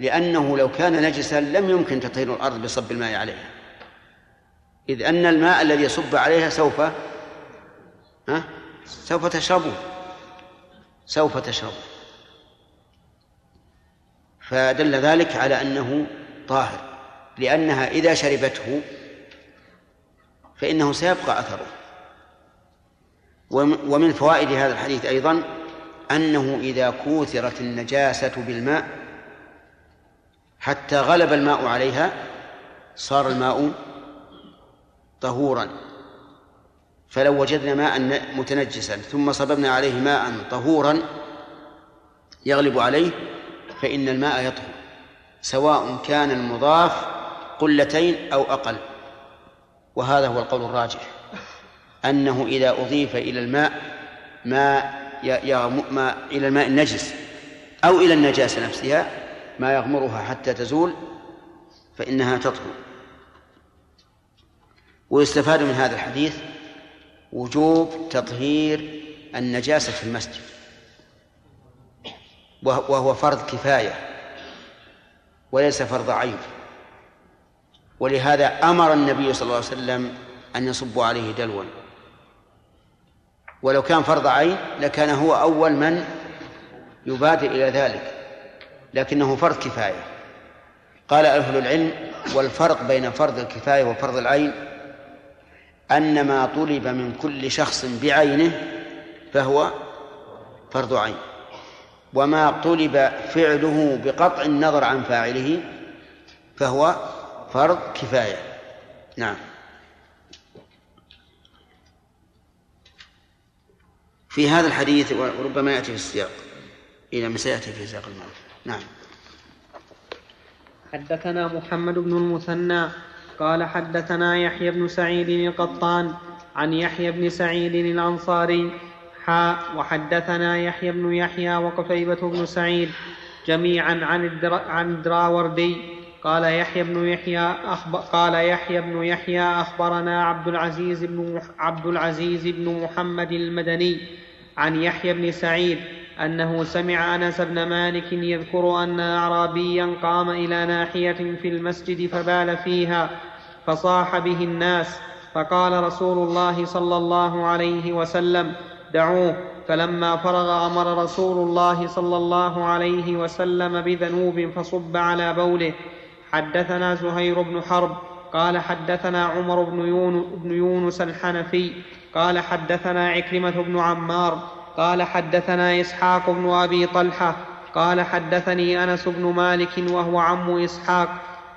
لأنه لو كان نجسا لم يمكن تطهير الأرض بصب الماء عليها. إذ أن الماء الذي يصب عليها سوف ها؟ سوف تشربه سوف تشرب. فدل ذلك على أنه طاهر. لأنها إذا شربته فإنه سيبقى أثره. ومن فوائد هذا الحديث أيضا أنه إذا كوثرت النجاسة بالماء حتى غلب الماء عليها صار الماء طهورا. فلو وجدنا ماء متنجسا ثم صببنا عليه ماء طهورا يغلب عليه فإن الماء يطهر سواء كان المضاف قلتين أو أقل. وهذا هو القول الراجح. أنه إذا أضيف إلى الماء ما ما إلى الماء النجس أو إلى النجاسة نفسها ما يغمرها حتى تزول فإنها تطهر ويستفاد من هذا الحديث وجوب تطهير النجاسة في المسجد. وهو فرض كفاية وليس فرض عين ولهذا أمر النبي صلى الله عليه وسلم أن يصبوا عليه دلوا. ولو كان فرض عين لكان هو أول من يبادر إلى ذلك لكنه فرض كفاية. قال أهل العلم والفرق بين فرض الكفاية وفرض العين أن ما طلب من كل شخص بعينه فهو فرض عين وما طلب فعله بقطع النظر عن فاعله فهو فرض كفاية. نعم. في هذا الحديث وربما يأتي في السياق. إلى ما سيأتي في سياق المال نعم. حدثنا محمد بن المثنى قال حدثنا يحيى بن سعيد القطان عن يحيى بن سعيد الأنصاري. حاء وحدثنا يحيى بن يحيى وقتيبة بن سعيد جميعا عن الدراوردي قال يحيى بن يحيى أخبر قال يحيى بن يحيى أخبرنا عبد العزيز بن عبد العزيز بن محمد المدني عن يحيى بن سعيد أنه سمع أنس بن مالك يذكر أن أعرابيا قام إلى ناحية في المسجد فبال فيها فصاح به الناس فقال رسول الله صلى الله عليه وسلم دعوه. فلما فرغ أمر رسول الله صلى الله عليه وسلم بذنوب فصب على بوله حدثنا زهير بن حرب قال حدثنا عمر بن يونس الحنفي قال حدثنا عكرمة بن عمار قال حدثنا إسحاق بن أبي طلحة قال حدثني أنس بن مالك وهو عم إسحاق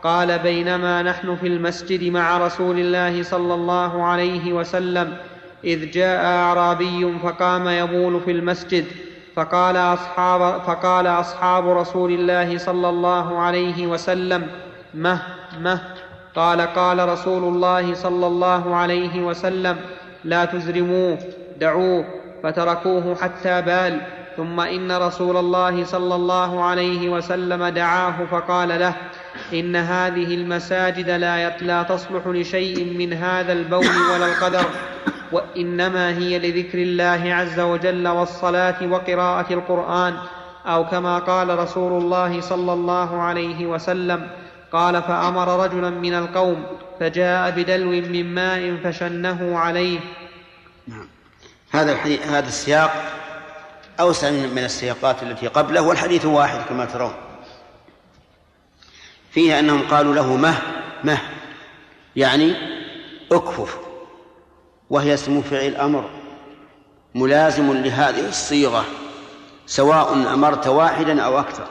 قال بينما نحن في المسجد مع رسول الله صلى الله عليه وسلم إذ جاء أعرابي فقام يبول في المسجد فقال اصحاب, فقال أصحاب رسول الله صلى الله عليه وسلم مه مه. قال قال رسول الله صلى الله عليه وسلم لا تزرموه دعوه فتركوه حتى بال. ثم إن رسول الله صلى الله عليه وسلم دعاه فقال له إن هذه المساجد لا لا تصلح لشيء من هذا البول ولا القدر وإنما هي لذكر الله عز وجل والصلاة وقراءة القرآن أو كما قال رسول الله صلى الله عليه وسلم قال فأمر رجلا من القوم فجاء بدلو من ماء فشنه عليه. نعم. هذا الحديث هذا السياق أوسع من السياقات التي قبله والحديث واحد كما ترون. فيه أنهم قالوا له مه مه يعني اكفف وهي اسم فعل أمر ملازم لهذه الصيغة سواء أمرت واحدا أو أكثر.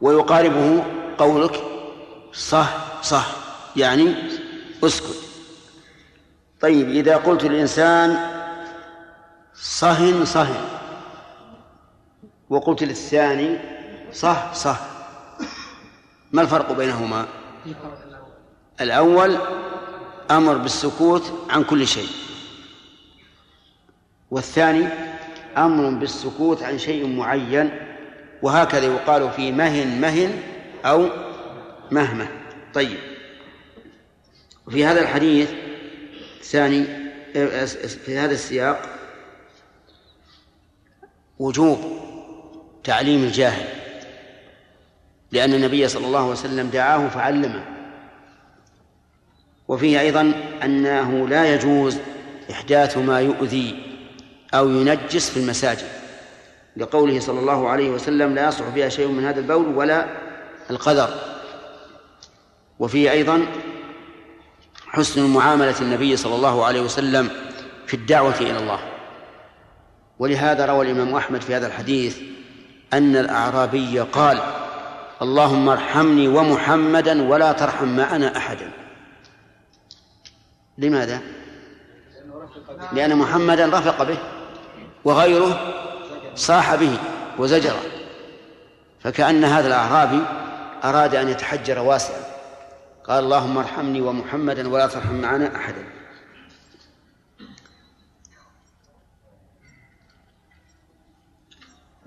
ويقاربه قولك صح صح يعني اسكت. طيب إذا قلت للإنسان صهن صهن وقلت للثاني صح صح ما الفرق بينهما؟ الأول أمر بالسكوت عن كل شيء والثاني أمر بالسكوت عن شيء معين وهكذا يقال في مهن مهن أو مهمة طيب. وفي هذا الحديث الثاني في هذا السياق وجوب تعليم الجاهل لأن النبي صلى الله عليه وسلم دعاه فعلمه. وفيه أيضا أنه لا يجوز إحداث ما يؤذي أو ينجس في المساجد. لقوله صلى الله عليه وسلم لا يصلح فيها شيء من هذا البول ولا القذر وفيه أيضا حسن معاملة النبي صلى الله عليه وسلم في الدعوة إلى الله. ولهذا روى الإمام أحمد في هذا الحديث أن الأعرابي قال اللهم ارحمني ومحمدا ولا ترحم معنا أحدا. لماذا؟ لأن محمدا رفق به وغيره صاح به وزجره. فكأن هذا الأعرابي أراد أن يتحجر واسعا. قال اللهم ارحمني ومحمدا ولا ترحم معنا أحدا.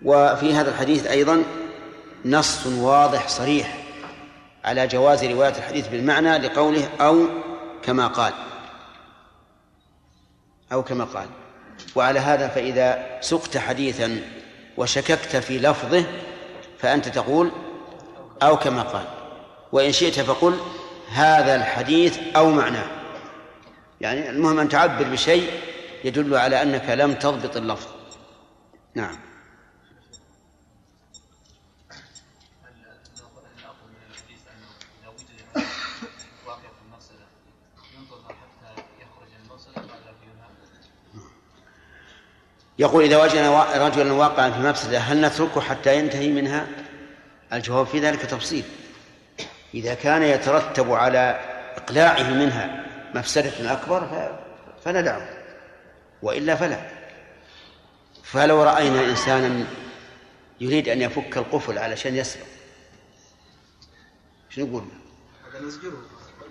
وفي هذا الحديث أيضا نص واضح صريح على جواز رواية الحديث بالمعنى لقوله أو كما قال. أو كما قال. وعلى هذا فإذا سقت حديثا وشككت في لفظه فأنت تقول أو كما قال. وإن شئت فقل هذا الحديث أو معناه. يعني المهم أن تعبر بشيء يدل على أنك لم تضبط اللفظ. نعم. يقول إذا وجدنا رجلا واقعا في مفسدة هل نتركه حتى ينتهي منها؟ الجواب في ذلك تفصيل. إذا كان يترتب على إقلاعه منها مفسدة أكبر فندعه وإلا فلا. فلو رأينا إنسانا يريد أن يفك القفل علشان يسرق شو نقول؟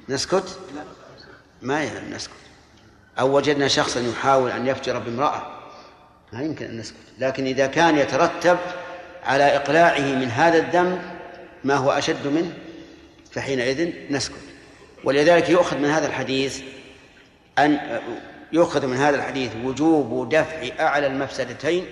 نسكت؟ ما نسكت. أو وجدنا شخصا يحاول أن يفجر بامرأة. ما يمكن أن نسكت. لكن إذا كان يترتب على إقلاعه من هذا الذنب ما هو أشد منه فحينئذ نسكت. ولذلك يؤخذ من هذا الحديث أن يؤخذ من هذا الحديث وجوب دفع أعلى المفسدتين